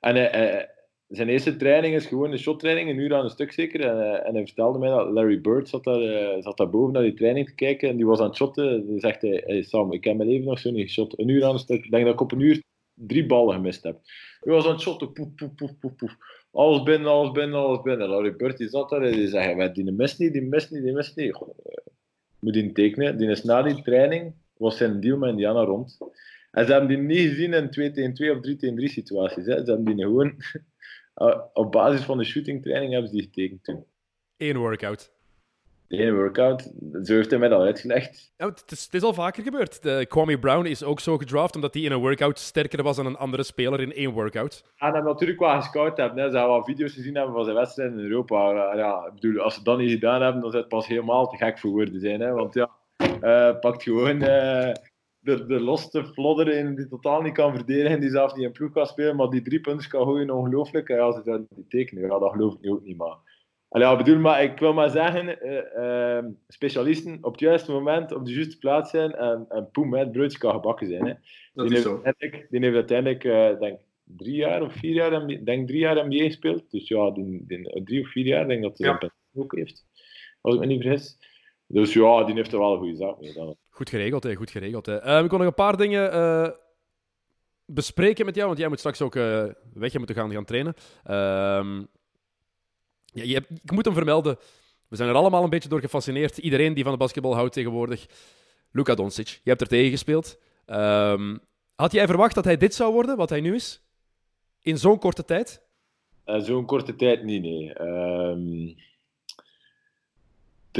en hij, zijn eerste training is gewoon een shottraining, een uur aan een stuk zeker. En, eh, en hij vertelde mij dat Larry Bird zat daar, zat daar boven naar die training te kijken en die was aan het shotten. Die zegt hij, Sam, ik heb mijn leven nog zo niet geshot. Een uur aan een stuk. Ik denk dat ik op een uur drie ballen gemist heb. Hij was aan het shotten, poef, poef, poef, poef, poef. Alles binnen, alles binnen, alles binnen. Larry Bird die zat daar en die zei, die mist niet, die mist niet, die mist niet. Goh, moet die tekenen. Die is na die training, was zijn deal met Indiana rond. En ze hebben die niet gezien in 2 tegen 2 of 3 tegen 3 situaties. Hè. Ze hebben die gewoon op basis van de shootingtraining hebben ze die getekend toen. Eén workout. Eén workout. Zo heeft hij mij dat uitgelegd. Ja, het, is, het is al vaker gebeurd. De Kwame Brown is ook zo gedraft omdat hij in een workout sterker was dan een andere speler in één workout. En hem natuurlijk wel gescout hebben. Hè. Ze hebben wat video's gezien hebben van zijn wedstrijden in Europa. Ja, ik bedoel, als ze dat niet gedaan hebben, dan zou het pas helemaal te gek voor woorden zijn. Hè. Want ja, uh, pakt gewoon... Uh, de, de loste flodder in die totaal niet kan verdedigen, die zelf niet in ploeg kan spelen, maar die drie punten kan gooien, ongelooflijk. Ja, ze zouden die tekenen, ja, dat geloof ik ook niet. Maar, Allee, bedoel, maar ik wil maar zeggen, uh, uh, specialisten op het juiste moment op de juiste plaats zijn en, en poem, het broodje kan gebakken zijn. Hè. Dat die, is heeft zo. uiteindelijk, die heeft uiteindelijk, uh, denk drie jaar of vier jaar, MBA denk drie jaar NBA gespeeld. Dus ja, die, die, drie of vier jaar, denk dat hij Ja. dat ook heeft. Als ik me niet vergis. Dus ja, die heeft er wel een goede zaak mee gedaan. Goed geregeld, hè. Goed geregeld, hè. Eh, ik nog een paar dingen eh, bespreken met jou, want jij moet straks ook eh, weg. Je moet gaan, gaan trainen. Ehm, ja, je hebt, ik moet hem vermelden. We zijn er allemaal een beetje door gefascineerd. Iedereen die van de basketbal houdt tegenwoordig. Luka Doncic. Je hebt er tegen gespeeld. Ehm, had jij verwacht dat hij dit zou worden, wat hij nu is? In zo'n korte tijd? Uh, Zo'n korte tijd niet, nee.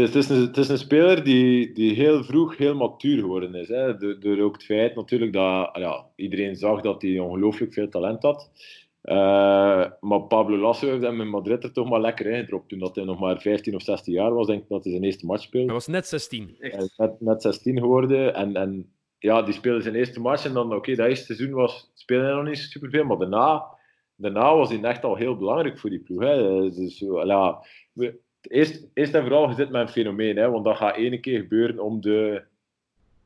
Het, is, het, is een, het is een speler die, die heel vroeg heel matuur geworden is. Hè. Door, door ook het feit natuurlijk dat ja, iedereen zag dat hij ongelooflijk veel talent had. Uh, maar Pablo Lasso heeft hem in Madrid er toch maar lekker ingedropt. Toen dat hij nog maar 15 of 16 jaar was, denk ik dat hij zijn eerste match speelde. Hij was net 16. Hij is net, net 16 geworden. En, en ja, die speelde zijn eerste match. En dan, oké, okay, dat eerste seizoen was, speelde hij nog niet superveel. Maar daarna, daarna was hij echt al heel belangrijk voor die ploeg. Hè. Dus, ja, we, eerst, en vooral, je zit met een fenomeen. Hè, want dat gaat één keer gebeuren om de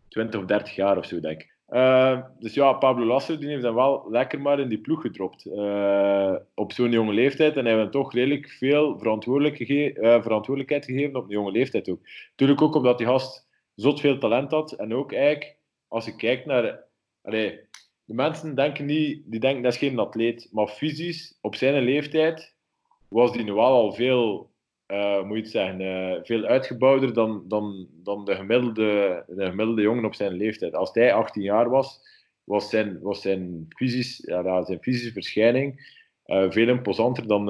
20 of 30 jaar of zo, denk ik. Uh, dus ja, Pablo Lasso die heeft dan wel lekker maar in die ploeg gedropt. Uh, op zo'n jonge leeftijd. En hij heeft toch redelijk veel uh, verantwoordelijkheid gegeven op een jonge leeftijd ook. Natuurlijk ook omdat die gast zot veel talent had. En ook eigenlijk, als je kijkt naar... Allee, de mensen denken niet... Die denken, dat is geen atleet. Maar fysisch, op zijn leeftijd, was die nu wel al veel... Uh, moet je het zeggen, uh, veel uitgebouwder dan, dan, dan de, gemiddelde, de gemiddelde jongen op zijn leeftijd. Als hij 18 jaar was, was zijn, was zijn, fysisch, ja, zijn fysische verschijning uh, veel imposanter dan,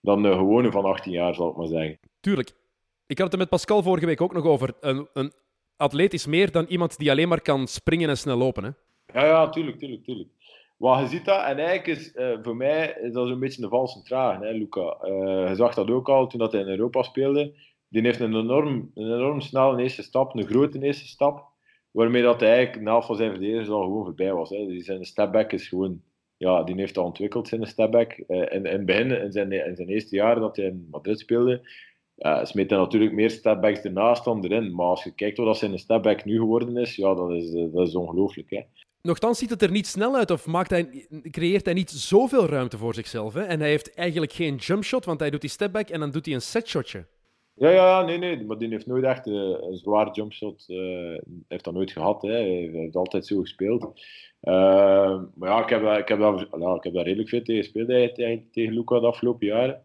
dan de gewone van 18 jaar, zal ik maar zeggen. Tuurlijk. Ik had het er met Pascal vorige week ook nog over. Een, een atleet is meer dan iemand die alleen maar kan springen en snel lopen. Hè? Ja, ja, tuurlijk, tuurlijk, tuurlijk. Maar je ziet dat, en eigenlijk is uh, voor mij is zo'n beetje een valse trage, hè, Luca. Uh, je zag dat ook al toen dat hij in Europa speelde. Die heeft een enorm, een enorm snelle eerste stap, een grote eerste stap, waarmee dat hij eigenlijk na van zijn verdedigers al gewoon voorbij was. Hè. Die zijn stepback is gewoon, ja, die heeft al ontwikkeld, zijn stepback. Uh, in, in het begin, in zijn, in zijn eerste jaar dat hij in Madrid speelde, uh, smeet hij natuurlijk meer stepbacks ernaast dan erin. Maar als je kijkt wat zijn stepback nu geworden is, ja, dat is, dat is ongelooflijk. Hè. Nochtans ziet het er niet snel uit of maakt hij, creëert hij niet zoveel ruimte voor zichzelf. Hè? En hij heeft eigenlijk geen jumpshot, want hij doet die stepback en dan doet hij een setshotje. Ja, ja, nee, nee, maar die heeft nooit echt uh, een zwaar jumpshot. Uh, heeft dat nooit gehad. Hè. Hij heeft altijd zo gespeeld. Uh, maar ja, ik heb, ik, heb daar, ja, ik heb daar redelijk veel tegen gespeeld tegen, tegen Luca de afgelopen jaren.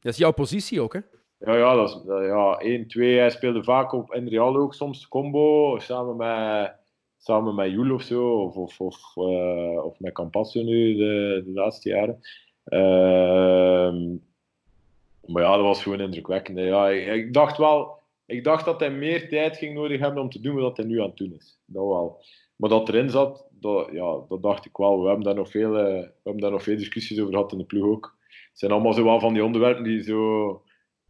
Dat is jouw positie ook, hè? Ja, ja, dat is, ja 1, 2. Hij speelde vaak op in Real ook soms combo, samen met samen met Joel of zo, of, of, of, uh, of met Campazzo nu de, de laatste jaren. Uh, maar ja, dat was gewoon indrukwekkend. Ja, ik, dacht wel, ik dacht dat hij meer tijd ging nodig hebben om te doen wat hij nu aan het doen is. Dat wel. Maar dat erin zat, dat, ja, dat dacht ik wel. We hebben daar nog veel, uh, we hebben daar nog veel discussies over gehad in de ploeg ook. Het zijn allemaal zo wel van die onderwerpen die zo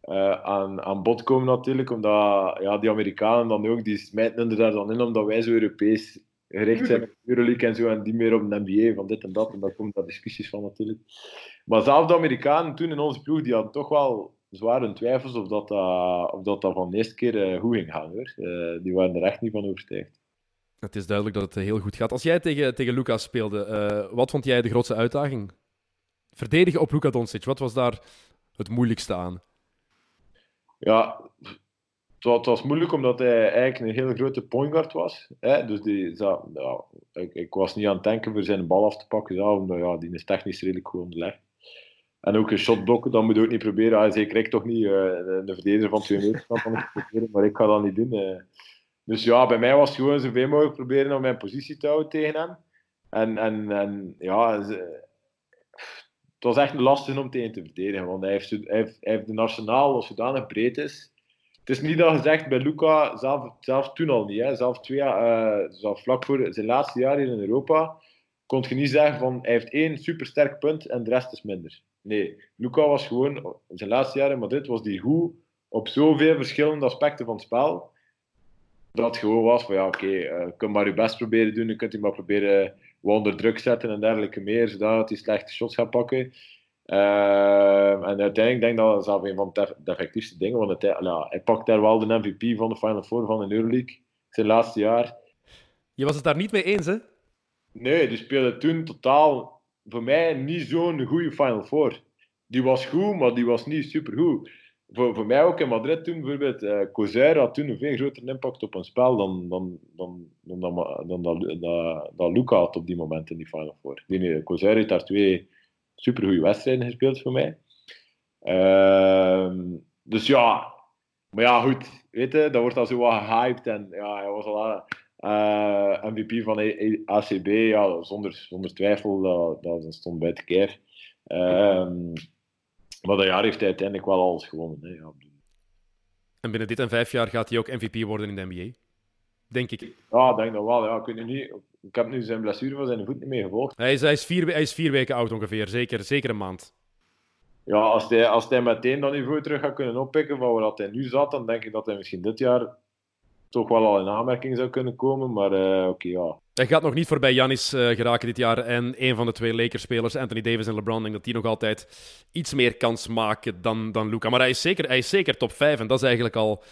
uh, aan, aan bod komen natuurlijk, omdat ja, die Amerikanen dan ook, die smijten er daar dan in, omdat wij zo Europees gericht zijn op Euroleague en zo, en die meer op de NBA, van dit en dat, en daar komen daar discussies van natuurlijk. Maar zelfs de Amerikanen toen in onze ploeg, die hadden toch wel zware twijfels of dat, uh, of dat, dat van de eerste keer uh, goed ging gaan. Die waren er echt niet van overtuigd. Het is duidelijk dat het heel goed gaat. Als jij tegen, tegen Lucas speelde, wat vond jij de grootste uitdaging verdedigen op Luka Doncic, wat was daar het moeilijkste aan? Ja, het was, moeilijk omdat hij eigenlijk een hele grote pointguard was. Hè? Dus die, ja, ik, ik, was niet aan het denken voor zijn bal af te pakken, ja, omdat ja, die is technisch redelijk goed onderlegd. En ook een shot blokken, dat moet je ook niet proberen. Ah, zeker ik toch niet. Uh, de verdediger van 2 meter kan proberen, maar ik ga dat niet doen. Uh. Dus ja, bij mij was het gewoon zoveel mogelijk proberen om mijn positie te houden tegen hem. En, en, en ja, het was echt lastig om tegen te verdedigen, want hij heeft, hij heeft, hij dat zodanig breed is. Het is niet dat gezegd bij Luca, zelf, zelf toen al niet, hè, zelf, twee, uh, zelf vlak voor zijn laatste jaar hier in Europa, kon je niet zeggen van hij heeft één supersterk punt en de rest is minder. Nee, Luca was gewoon, zijn laatste jaar in Madrid was die goed op zoveel verschillende aspecten van het spel, dat het gewoon was van ja, oké, okay, uh, je kunt maar je best proberen doen, je kunt hij maar proberen onder druk zetten en dergelijke meer, zodat hij slechte shots gaat pakken. Uh, en uiteindelijk denk ik dat dat zelf een van de, effectiefste dingen, want het, ja, hij pakt daar wel de MVP van de Final Four van de Euroleague, zijn laatste jaar. Je was het daar niet mee eens, hè? Nee, die speelde toen totaal, voor mij, niet zo'n goede Final Four. Die was goed, maar die was niet supergoed. Voor, voor mij ook in Madrid toen, bijvoorbeeld, uh, had toen een veel grotere impact op een spel dan, dan, dan, dan, dan, dan, dan, dan, Luca had op die moment in die Final Four. Die, Coser heeft daar twee supergoeie wedstrijden gespeeld voor mij. Uh, dus ja, maar ja, goed. Weet je, dat wordt al zo wat gehyped. En ja, hij was al uh, eh, MVP van ACB. Ja, zonder, zonder twijfel, dat, dat stond bij de keer. Uh, maar dat jaar heeft hij uiteindelijk wel alles gewonnen. Hè, ja. En binnen dit en vijf jaar gaat hij ook MVP worden in de NBA? Denk ik. Ja, ik denk dat wel. Ja. Ik, niet, ik heb nu zijn blessure van zijn voet niet meer gevolgd. Hij is, hij is, vier, hij is vier weken oud ongeveer, zeker, zeker een maand. Ja, als hij, als hij meteen dat niveau terug gaat kunnen oppikken van waar hij nu zat, dan denk ik dat hij misschien dit jaar toch wel al in aanmerking zou kunnen komen. Maar uh, oké, ja. Hij gaat nog niet voorbij Janis uh, geraken dit jaar. En een van de twee Lakers-spelers, Anthony Davis en LeBron, denk dat die nog altijd iets meer kans maken dan, dan Luca. Maar hij is, zeker, hij is zeker top 5 en dat is eigenlijk al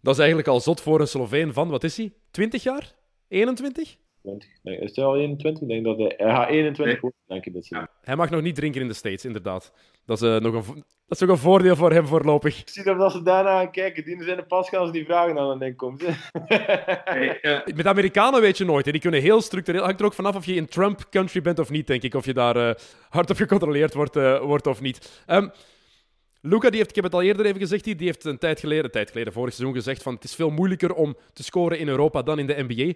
dat is eigenlijk al zot voor een Sloveen van, wat is hij? 20 jaar? 21? 20. Nee, is hij al 21? Ik denk dat hij, hij gaat 21 worden, denk ik. Dat ja. Hij mag nog niet drinken in de States, inderdaad. Dat is, uh, nog een, dat is ook een voordeel voor hem voorlopig. Ik zie dat ze daarna gaan kijken. Die zijn de pas gaan als die vragen aan hen komt. hey, uh... Met Amerikanen weet je nooit. Hè. Die kunnen heel structureel... Hangt er ook vanaf of je in Trump-country bent of niet, denk ik. Of je daar uh, hard op gecontroleerd wordt, uh, wordt of niet. Um, Luca, die heeft, ik heb het al eerder even gezegd, die heeft een tijd geleden, een tijd geleden, vorig seizoen gezegd van het is veel moeilijker om te scoren in Europa dan in de NBA.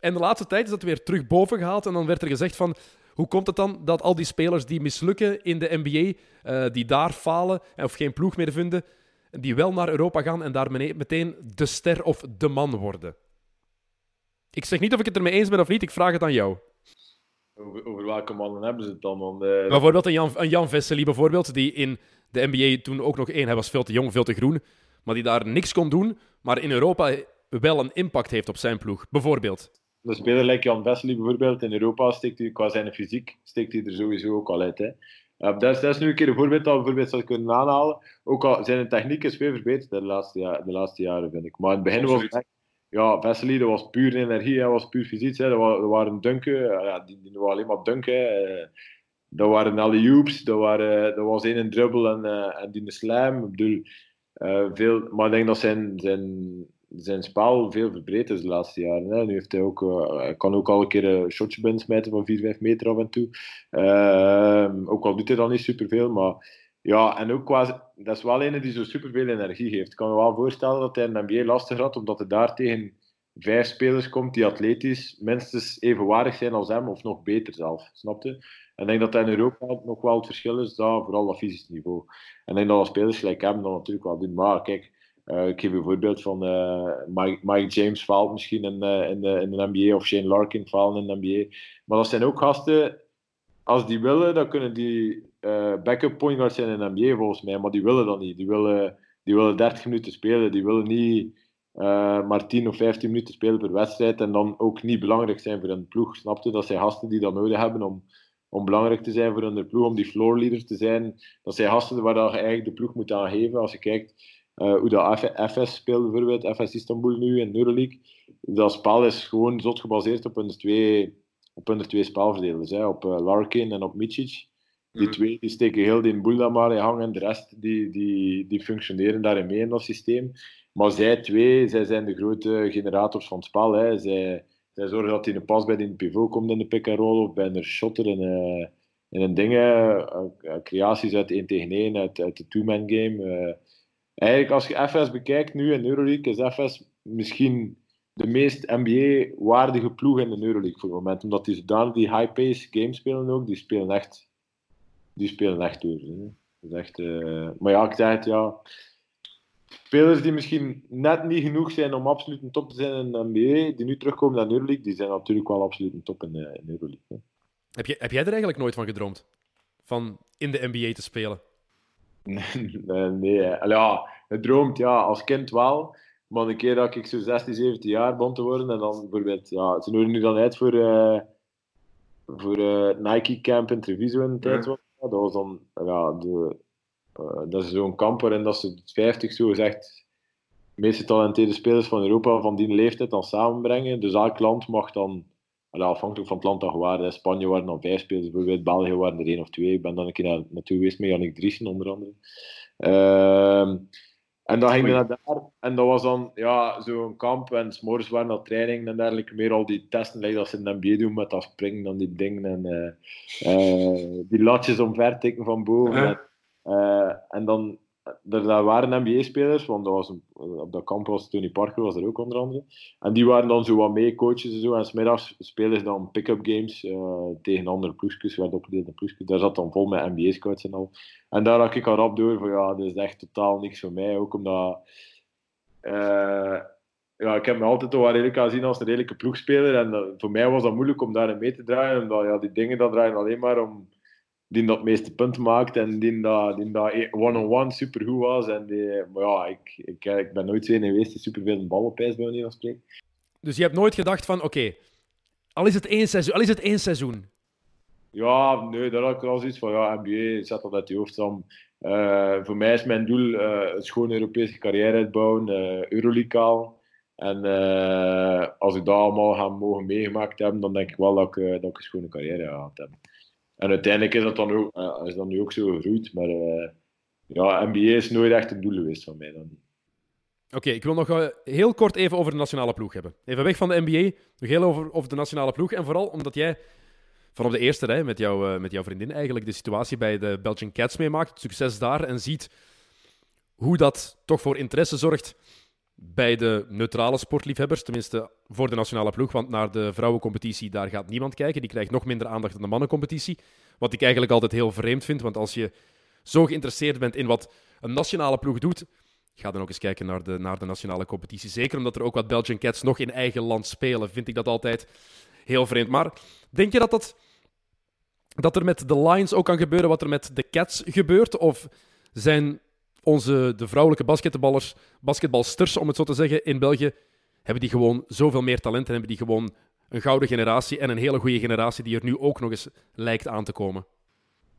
En de laatste tijd is dat weer terug boven gehaald en dan werd er gezegd van hoe komt het dan dat al die spelers die mislukken in de NBA, uh, die daar falen of geen ploeg meer vinden, die wel naar Europa gaan en daar meteen de ster of de man worden? Ik zeg niet of ik het ermee eens ben of niet, ik vraag het aan jou. Over, over welke mannen hebben ze het dan? Want, uh... Bijvoorbeeld een Jan, een Jan Vessely, bijvoorbeeld, die in de NBA toen ook nog één. Hij was veel te jong, veel te groen. Maar die daar niks kon doen, maar in Europa wel een impact heeft op zijn ploeg. Bijvoorbeeld. Een speler like Jan Wesley bijvoorbeeld in Europa steekt hij qua zijn fysiek steekt hij er sowieso ook al uit. Hè. Uh, dat, is, dat, is, nu een keer een voorbeeld dat we bijvoorbeeld zou kunnen aanhalen. Ook al zijn techniek is veel verbeterd de laatste, jaar, de laatste jaren, vind ik. Maar in het begin was het ja, Wesley, dat was puur energie, dat was puur fysiek. Hè. Dat, waren dunken, ja, die, die waren alleen maar dunken dat waren alle hoops, dat, waren, dat was één dribbel en, uh, en die slam. Ik bedoel, veel, maar ik denk dat zijn, zijn, zijn spel veel verbreed is de laatste jaren. Hè. Nu heeft hij ook, hij kan ook al een keer een shotje binnensmijten van 4, 5 meter af en toe. Ehm, ook al doet hij dan niet superveel, maar ja, en ook qua, dat is wel een die zo superveel energie geeft. Ik kan me wel voorstellen dat hij in NBA lastig had, omdat hij daar tegen vijf spelers komt die atletisch minstens evenwaardig zijn als hem, of nog beter zelf. Snapte? En ik denk dat dat in Europa nog wel het verschil is, dat, vooral dat fysisch niveau. En ik denk dat we spelers gelijk hebben dat natuurlijk wel doen. Maar kijk, uh, ik geef een voorbeeld van uh, Mike, James faalt misschien in, uh, in, de, in de NBA of Shane Larkin faalt in de NBA. Maar dat zijn ook gasten, als die willen, dan kunnen die backup point guards zijn in de NBA volgens mij. Maar die willen dat niet. Die willen, die willen 30 minuten spelen. Die willen niet maar 10 of 15 minuten spelen per wedstrijd. En dan ook niet belangrijk zijn voor een ploeg. Snapte? Dat zijn gasten die dat nodig hebben om om belangrijk te zijn voor hun ploeg, om die floor leader te zijn. Dat zijn gasten waar je eigenlijk de ploeg moet aangeven. Als je kijkt hoe dat FS speelt, bijvoorbeeld, FS Istanbul nu in Euroleague. Dat spel is gewoon zot gebaseerd op hun twee, op hun twee spelverdelers. Hè, op uh, Larkin en op Micic. Die Mhm. twee die steken heel die boel maar in hang en de rest die, die, die functioneren daarin mee in dat systeem. Maar zij twee, zij zijn de grote generators van het spel. Hè. Zij, zij zorgen dat hij een pas bij die pivot komt in de pick-and-roll of bij een shotter in, eh, een ding. eh, eh, creaties uit 1 tegen 1, uit, uit de two-man game. eh. Eigenlijk, als je FS bekijkt nu in Euroleague, is FS misschien de meest NBA-waardige ploeg in de Euroleague voor het moment. Omdat die zodanig die high-pace game spelen ook. Die spelen echt, die spelen echt door. Eh, Maar ja, ik zeg het, ja. Spelers die misschien net niet genoeg zijn om absoluut een top te zijn in de NBA, die nu terugkomen naar de Euroleague, die zijn natuurlijk wel absoluut een top in de, in Euroleague. hè. Heb, je, heb jij er eigenlijk nooit van gedroomd? Van in de NBA te spelen? nee, nee. Allee, ja, het droomt, ja, als kind wel. Maar een keer dat ik zo 16, 17 jaar begon te worden, en dan bijvoorbeeld, ja, ze nodigen nu dan uit voor, eh, voor eh, Nike Camp in Treviso in de tijd. Ja, dat was dan, ja, de, eh, dat is zo'n kamp waarin dat ze 50 zo gezegd de meest getalenteerde spelers van Europa van die leeftijd dan samenbrengen. Dus elk land mag dan, afhankelijk van het land dat je waren, in Spanje waren dan vijf spelers, bijvoorbeeld België waren er één of twee. Ik ben dan een keer naar, naartoe geweest met Yannick Driessen onder andere. Ehm, en dan ging je naar daar. En dat was dan ja, zo'n kamp. En s'morgens waren dat trainingen en dergelijke. Meer al die testen like dat ze in de NBA doen met dat springen en die dingen. En eh, eh, die latjes omver tikken van boven. Eh, en dan, er, daar waren NBA-spelers, want dat was op dat kamp was Tony Parker was er ook onder andere. En die waren dan zo wat mee, coaches en zo. En smiddags spelen ze dan pick-up games eh, tegen andere ploegjes, werd opgedeeld in ploegjes. Daar zat dan vol met NBA-scouts en al. En daar had ik al rap door van ja, dit is echt totaal niks voor mij. Ook omdat eh, ja, ik heb me altijd wel redelijk aan zien als een redelijke ploegspeler. En dat- voor mij was dat moeilijk om daarin mee te draaien. Omdat ja, die dingen dat draaien alleen maar om die dat meeste punten maakt en die dat, die dat one-on-one supergoed was. En die, maar ja, ik, ik, ik ben nooit zo een geweest die superveel een bal op ijs bij manier van spreken. Dus je hebt nooit gedacht van, oké, al is het één seizoen, al is het één seizoen. Ja, nee, daar had ik wel zoiets van. Ja, NBA zet dat uit je hoofd. Eh, voor mij is mijn doel eh, een schone Europese carrière uitbouwen, eh Euroleague halen. En eh, als ik dat allemaal ga mogen meegemaakt hebben, dan denk ik wel dat ik, eh, dat ik een schone carrière gehad heb. En uiteindelijk is dat dan ook, eh, is dat nu ook zo gegroeid. Maar eh, ja, NBA is nooit echt een doel geweest van mij. Dan. Oké, ik wil nog eh, heel kort even over de nationale ploeg hebben. Even weg van de NBA, nog heel over, over de nationale ploeg. En vooral omdat jij van op de eerste rij met, jou, met jouw vriendin eigenlijk de situatie bij de Belgian Cats meemaakt, het succes daar, en ziet hoe dat toch voor interesse zorgt bij de neutrale sportliefhebbers, tenminste voor de nationale ploeg, want naar de vrouwencompetitie daar gaat niemand kijken. Die krijgt nog minder aandacht dan de mannencompetitie. Wat ik eigenlijk altijd heel vreemd vind, want als je zo geïnteresseerd bent in wat een nationale ploeg doet, ga dan ook eens kijken naar de, naar de nationale competitie. Zeker omdat er ook wat Belgian Cats nog in eigen land spelen, vind ik dat altijd heel vreemd. Maar denk je dat, dat, dat er met de Lions ook kan gebeuren wat er met de Cats gebeurt? Of zijn onze, de vrouwelijke basketballers, basketbalsters, om het zo te zeggen, in België, hebben die gewoon zoveel meer talent en hebben die gewoon een gouden generatie en een hele goede generatie die er nu ook nog eens lijkt aan te komen?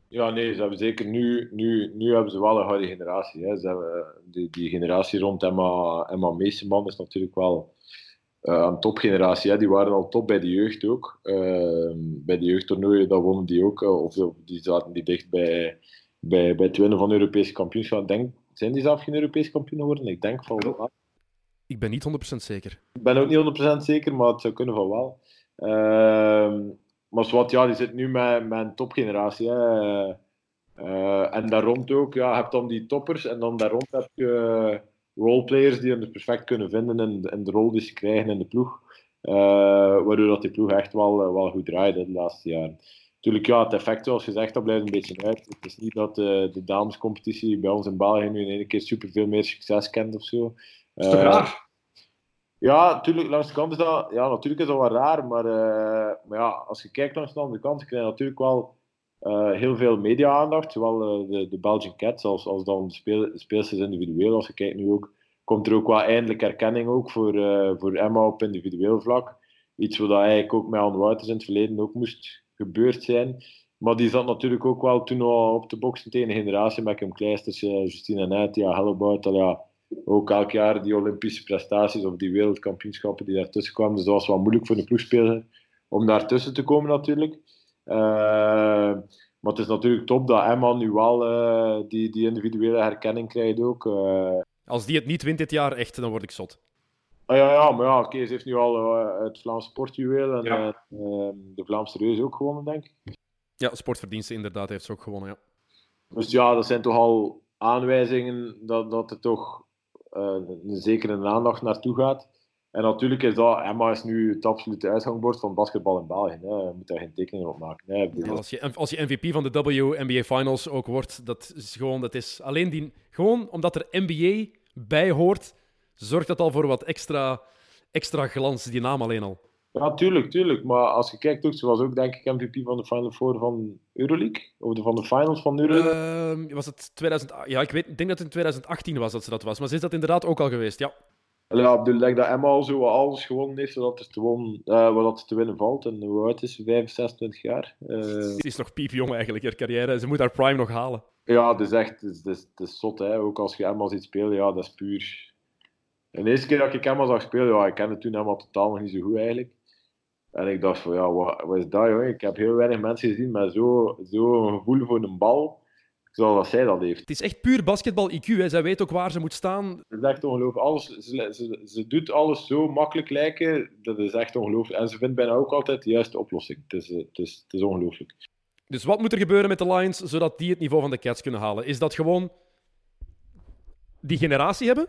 Ja, nee, ze hebben zeker nu, nu, nu hebben ze wel een gouden generatie. Hè. Ze hebben, eh, die, die generatie rond Emma, Emma Meeseman is natuurlijk wel eh, een topgeneratie. Hè. Die waren al top bij de jeugd ook. Eh, bij de jeugdtoernooien, dat wonnen die ook. eh, of, die zaten die dicht bij, bij, bij het van Europese kampioenschap. Denk, zijn die zelf geen Europees kampioen geworden? Ik denk van wel. Ik ben niet 100% zeker. Ik ben ook niet 100% zeker, maar het zou kunnen van wel. Ehm, maar zwart, ja, die zit nu met, met een topgeneratie. Hè. Eh, en daar rond ook, ja, je hebt dan die toppers en dan daar rond heb je eh, roleplayers die hem perfect kunnen vinden in, in de rol die ze krijgen in de ploeg. Eh, waardoor dat die ploeg echt wel, wel goed draait hè, de laatste jaren. Natuurlijk, ja, het effect, zoals gezegd, dat blijft een beetje uit. Het is niet dat eh, de damescompetitie bij ons in België nu in één keer superveel meer succes kent of zo. Dat is toch Eh, raar? ja, natuurlijk, langs de kant is dat, ja, natuurlijk is dat wel raar, maar, eh, maar ja, als je kijkt langs de andere kant, krijg je natuurlijk wel heel veel media-aandacht, zowel de, de Belgian Cats als, als dan de, speel, speelsters individueel. Als je kijkt nu ook, komt er ook wel eindelijk erkenning ook voor, voor Emma op individueel vlak. Iets wat eigenlijk ook met Anne Wouters in het verleden ook moest gebeurd zijn. Maar die zat natuurlijk ook wel toen al op de boksen tegen een generatie met Kim Kleisters, eh, Justine Net, ja, Hellebout, ja, ook elk jaar die Olympische prestaties of die wereldkampioenschappen die daartussen kwamen. Dus dat was wel moeilijk voor de ploegspeler om daartussen te komen natuurlijk. Eh, Maar het is natuurlijk top dat Emma nu wel eh, die, die individuele herkenning krijgt ook. Als die het niet wint dit jaar, echt, dan word ik zot. Ah, ja, ja, maar ja, Kees heeft nu al eh, het Vlaams Sportjuweel en Ja. eh, ehm, de Vlaamse Reus ook gewonnen, denk ik. Ja, sportverdiensten inderdaad heeft ze ook gewonnen, ja. Dus ja, dat zijn toch al aanwijzingen dat, dat er toch eh, een zekere aandacht naartoe gaat. En natuurlijk is dat, Emma is nu het absolute uitgangbord van basketbal in België. Hè. Je moet daar geen tekening op maken. Hè. Bedoel, Als je, als je MVP van de WNBA Finals ook wordt, dat is gewoon, dat is alleen die, gewoon omdat er NBA bij hoort, zorgt dat al voor wat extra, extra glans, die naam alleen al. Ja, tuurlijk, tuurlijk. Maar als je kijkt ook, ze was ook denk ik MVP van de Final Four van Euroleague. Of de, van de finals van Euroleague. Ehm, was het 2000, ja, ik, weet, ik denk dat het in 2018 was dat ze dat was, maar ze is dat inderdaad ook al geweest, ja. Ja, ik bedoel, denk dat Emma al zo alles gewonnen heeft zodat er te, eh, wat er te winnen valt. En hoe oud is ze? 25, 26 jaar. Eh, Ze is nog piepjong eigenlijk, haar carrière. Ze moet haar prime nog halen. ja, het is echt het is, het is, het is zot. Hè. Ook als je Emma ziet spelen, ja, dat is puur... En de eerste keer dat ik Emma zag spelen, ja, ik kende toen Emma totaal nog niet zo goed eigenlijk. En ik dacht van, ja, wat, wat is dat, jongen? Ik heb heel weinig mensen gezien met zo'n zo gevoel voor een bal, zoals zij dat heeft. Het is echt puur basketbal-IQ. hè. Zij weet ook waar ze moet staan. Het is echt ongelooflijk. Alles, ze, ze, ze doet alles zo makkelijk lijken, dat is echt ongelooflijk. En ze vindt bijna ook altijd de juiste oplossing. Het is, eh, het is, het is ongelooflijk. Dus wat moet er gebeuren met de Lions zodat die het niveau van de Cats kunnen halen? Is dat gewoon die generatie hebben?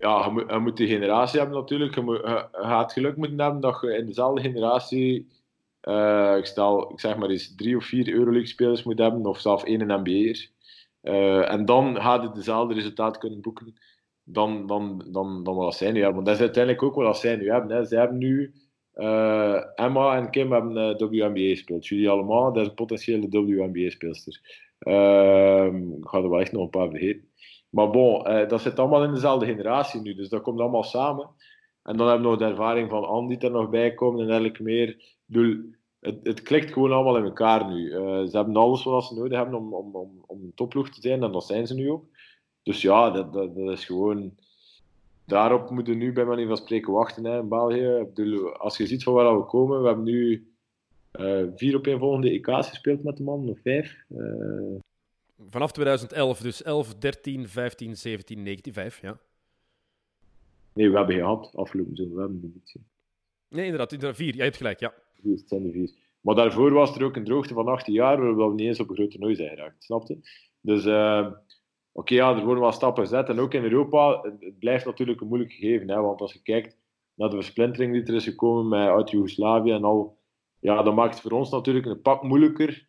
Ja, je moet, moet die generatie hebben natuurlijk. Je, moet, je, gaat geluk moeten hebben dat je in dezelfde generatie, eh, ik, stel, ik zeg maar eens, drie of vier Euroleague-spelers moet hebben, of zelfs één NBA'er. Eh en dan gaat het dezelfde resultaat kunnen boeken dan, dan, dan, dan wat zij nu hebben. Want dat is uiteindelijk ook wat zij nu hebben. Hè. Hebben nu, eh, Emma en Kim hebben eh, WNBA gespeeld. Jullie allemaal, dat is een potentiële WNBA-speelster. Ehm ik ga er wel echt nog een paar vergeten. Maar bon, eh, dat zit allemaal in dezelfde generatie nu, dus dat komt allemaal samen. En dan hebben we nog de ervaring van Andy die er nog bij komt en dergelijke meer. Ik bedoel, het, het klikt gewoon allemaal in elkaar nu. Eh, ze hebben alles wat ze nodig hebben om, om, om, om een topploeg te zijn en dat zijn ze nu ook. Dus ja, dat, dat, is gewoon... Daarop moeten we nu bij manier van spreken wachten hè, in België. Als je ziet van waar we komen, we hebben nu eh, vier op een volgende EK's gespeeld met de man, of vijf. Vanaf 2011, dus 11, 13, 15, 17, 19, 5, ja. nee, we hebben gehad afgelopen zomer, we hebben niet gezien. Nee, inderdaad, inderdaad vier. Jij hebt gelijk, ja. Vier, het zijn er vier. Maar daarvoor was er ook een droogte van 18 jaar, waar we niet eens op een groot toernooi zijn geraakt. Snap je? Dus, eh, oké, ja, er worden wel stappen gezet. En ook in Europa, het, het blijft natuurlijk een moeilijk gegeven. Hè, want als je kijkt naar de versplintering die er is gekomen met uit Joegoslavië en al, ja, dat maakt het voor ons natuurlijk een pak moeilijker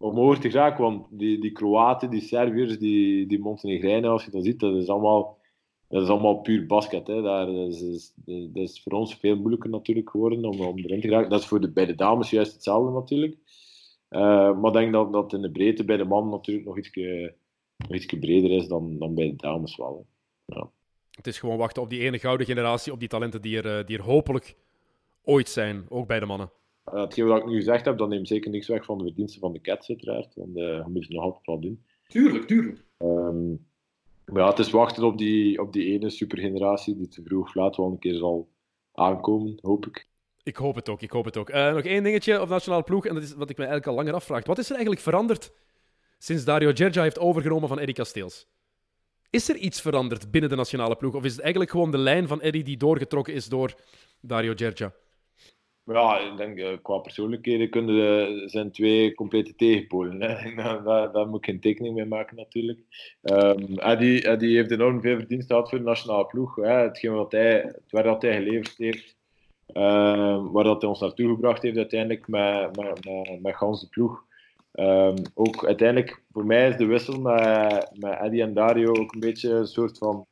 om te geraken. Want die, die Kroaten, die Serviërs, die, die Montenegrijnen, als je dat ziet, dat is allemaal, dat is allemaal puur basket. Hè. Daar, is, voor ons veel moeilijker natuurlijk geworden om, erin te geraken. Dat is voor de, bij de dames juist hetzelfde natuurlijk. Eh, maar ik denk dat dat in de breedte bij de man natuurlijk nog iets, nog breder is dan, dan bij de dames wel. Ja. Het is gewoon wachten op die ene gouden generatie, op die talenten die er, eh, die er hopelijk ooit zijn, ook bij de mannen. Uh, hetgeen wat ik nu gezegd heb, dat neemt zeker niks weg van de verdiensten van de Cats, uiteraard. Want eh je moet het nog altijd wel doen. Tuurlijk, tuurlijk. Ehm, maar ja, het is wachten op die, op die ene supergeneratie die te vroeg of laat wel een keer zal aankomen, hoop ik. Ik hoop het ook, ik hoop het ook. Eh, nog één dingetje op nationale ploeg, en dat is wat ik me eigenlijk al langer afvraag. Wat is er eigenlijk veranderd sinds Dario Gergia heeft overgenomen van Eddie Kasteels? Is er iets veranderd binnen de nationale ploeg? Of is het eigenlijk gewoon de lijn van Eddie die doorgetrokken is door Dario Gergia? Ja, ik denk eh, qua persoonlijkheden kunnen eh, zijn twee complete tegenpolen. Hè. daar, moet ik geen tekening mee maken, natuurlijk. Ehm Eddie, Eddie heeft enorm veel verdienst gehad voor de nationale ploeg. Hè. Hetgeen wat hij, het werk dat hij geleverd heeft, ehm, waar dat hij ons naartoe gebracht heeft uiteindelijk met, met, met, met de ploeg. Ehm, ook uiteindelijk, voor mij is de wissel met, met Eddie en Dario ook een beetje een soort van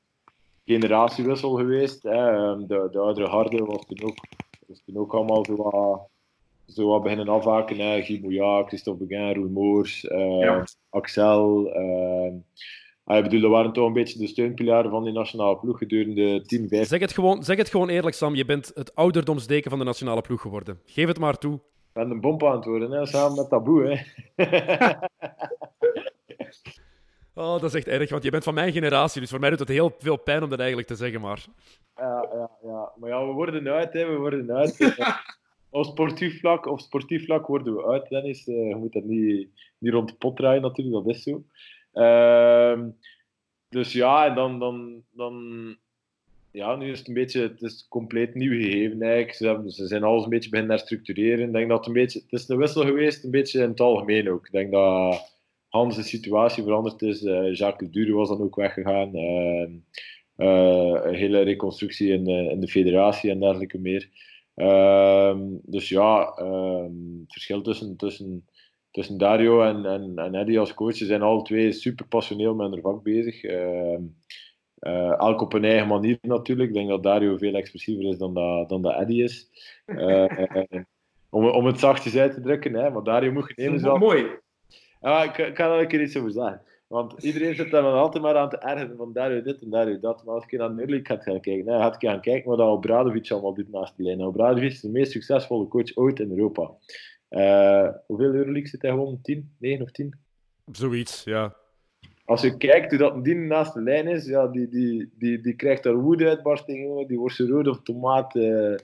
generatiewissel geweest. Hè. De, de oudere harde was toen ook, was toen ook allemaal zo wat, zo wat beginnen afhaken. Hè. Guy Mouillard, Christophe Beguin, Roel Moors, eh, Ja. Axel. ah, ik bedoel, dat waren toch een beetje de steunpilaren van die nationale ploeg gedurende 10, 15 Zeg het, gewoon, zeg het gewoon eerlijk, Sam. Je bent het ouderdomsdeken van de nationale ploeg geworden. Geef het maar toe. Ik ben een bomp aan het worden, hè, samen met Taboe. Hè. Oh, dat is echt erg, want je bent van mijn generatie. Dus voor mij doet het heel veel pijn om dat eigenlijk te zeggen, maar... Ja, ja, ja. Maar ja, we worden uit, hè. We worden uit. op sportief vlak, op sportief vlak worden we uit, Dennis. Uh, je moet dat niet, niet rond de pot draaien natuurlijk, dat is zo. Ehm, dus ja, en dan, dan, dan ja, nu is het een beetje, het is compleet nieuw gegeven eigenlijk. Ze, hebben, ze zijn alles een beetje beginnen herstructureren. Ik denk dat het een beetje, het is een wissel geweest, een beetje in het algemeen ook. Ik denk dat Hans de situatie veranderd is. Uh, Jacques Dure was dan ook weggegaan. Uh, uh, een hele reconstructie in de, in de federatie en dergelijke meer. Ehm, dus ja, ehm, het verschil tussen, tussen, tussen Dario en, en, en Eddie als coach, ze zijn alle twee super passioneel met hun vak bezig. Uh, elk op een eigen manier natuurlijk. Ik denk dat Dario veel expressiever is dan dat, dan dat Eddie is. Uh, om, om het zachtjes uit te drukken, hè, maar Dario moet nemen. Zo... Mooi. Ja, ik, ik kan er een keer iets over zeggen. Want iedereen zit daar dan altijd maar aan te ergeren van daar dit en daar dat. Maar als ik naar Nurlik gaat gaan kijken, dan gaat ik gaan kijken wat Obradovic allemaal doet naast die lijn. Obradovic is de meest succesvolle coach ooit in Europa. Uh, hoeveel Euroleague zit hij gewoon? 10, 9 of 10? Zoiets, ja. Als je kijkt hoe dat die naast de lijn is, ja, die, die, die, die krijgt daar woede-uitbarsting, die wordt zo rood of tomaat. Uh,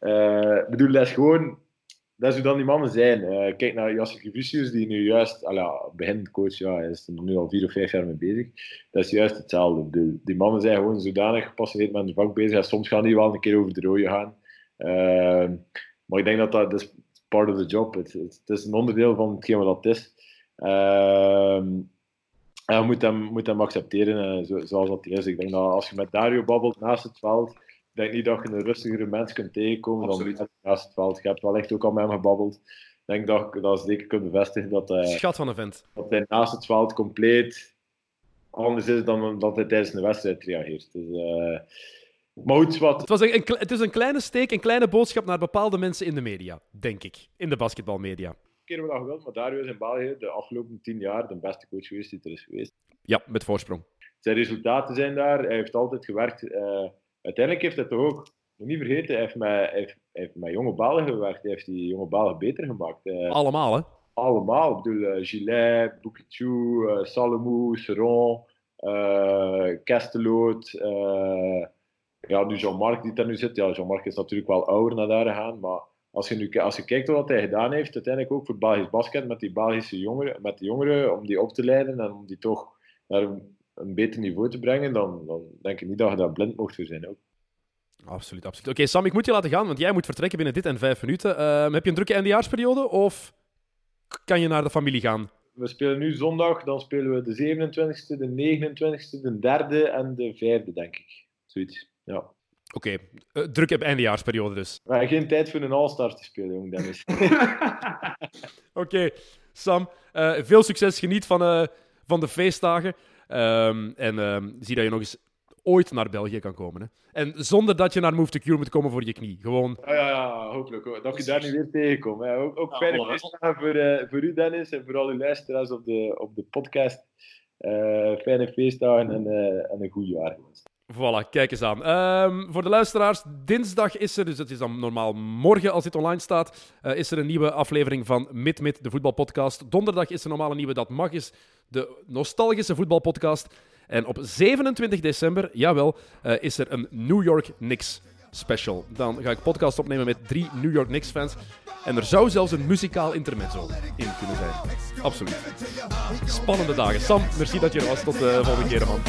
uh, bedoel, dat is gewoon dat is hoe dan die mannen zijn. Kijk naar Jasper Gevicius, die nu juist, begint coach, ja, hij is er nu al vier of vijf jaar mee bezig. Dat is juist hetzelfde. De, die mannen zijn gewoon zodanig gepassioneerd met hun vak bezig. En soms gaan die wel een keer over de rode gaan. Uh, maar ik denk dat dat, part of the job. Het, het, is een onderdeel van hetgeen wat dat is. Uh, en je moet hem, moet hem accepteren uh, zoals dat is. Ik denk dat als je met Dario babbelt naast het veld, denk niet dat je een rustigere mens kunt tegenkomen Absoluut. dan naast het veld. Je hebt wel echt ook al met hem gebabbeld. Ik denk dat ik dat zeker kunt bevestigen. Dat hij, Schat van een vent. Dat hij naast het veld compleet anders is dan dat hij tijdens een wedstrijd reageert. Dus, uh, maar goed, wat... Het, was een, een, het is een kleine steek, een kleine boodschap naar bepaalde mensen in de media, denk ik. In de basketbalmedia. Keer we dat gewild, maar Dario is in België de afgelopen tien jaar de beste coach geweest die er is geweest. Ja, met voorsprong. Zijn resultaten zijn daar. Hij heeft altijd gewerkt... Uh, uiteindelijk heeft hij toch ook, moet niet vergeten, hij heeft met, hij heeft, hij heeft met jonge ballen gewerkt. Hij heeft die jonge ballen beter gemaakt. Allemaal, hè? Allemaal. Ik bedoel, uh, Gillet, Boukichou, uh, Salomou, Seron, uh, Kesteloot. ja, nu Jean-Marc die daar nu zit. Ja, Jean-Marc is natuurlijk wel ouder naar daar gegaan, maar als je, nu, als je kijkt wat hij gedaan heeft, uiteindelijk ook voor Belgisch basket, met die Belgische jongeren, met de jongeren, om die op te leiden en om die toch naar een, een beter niveau te brengen, dan, dan denk ik niet dat je daar blind mocht voor zijn ook. Absoluut, absoluut. Oké, Sam, ik moet je laten gaan, want jij moet vertrekken binnen dit en vijf minuten. Uh, heb je een drukke eindejaarsperiode of kan je naar de familie gaan? We spelen nu zondag, dan spelen we de 27e, de 29e, de derde en de vijfde, denk ik. Zoiets, ja. Oké, okay. uh, drukke eindejaarsperiode dus. Hebben geen tijd voor een all-star te spelen, jong Dennis. Oké, okay. Sam, uh, veel succes. Geniet van, van de feestdagen. Um, en um, zie dat je nog eens ooit naar België kan komen. Hè. En zonder dat je naar Move to Cure moet komen voor je knie. Gewoon... Ja, ja, ja hopelijk. Dat je daar niet weer tegenkomt. Hè. Ook, ook ja, fijne feestdagen voor, uh, voor u, Dennis, en voor al uw luisteraars op de, op de podcast. Uh, fijne feestdagen en, uh, en een goed jaar gewenst. Voilà, kijk eens aan. Um, voor de luisteraars, dinsdag is er, dus het is dan normaal morgen als dit online staat, uh, is er een nieuwe aflevering van Mid Mid, de voetbalpodcast. Donderdag is er normaal een nieuwe Dat Mag is, de nostalgische voetbalpodcast. En op 27 december, jawel, uh, is er een New York Knicks special. Dan ga ik podcast opnemen met drie New York Knicks fans. En er zou zelfs een muzikaal intermezzo in kunnen zijn. Absoluut. Spannende dagen. Sam, merci dat je er was. Tot de volgende keer, man.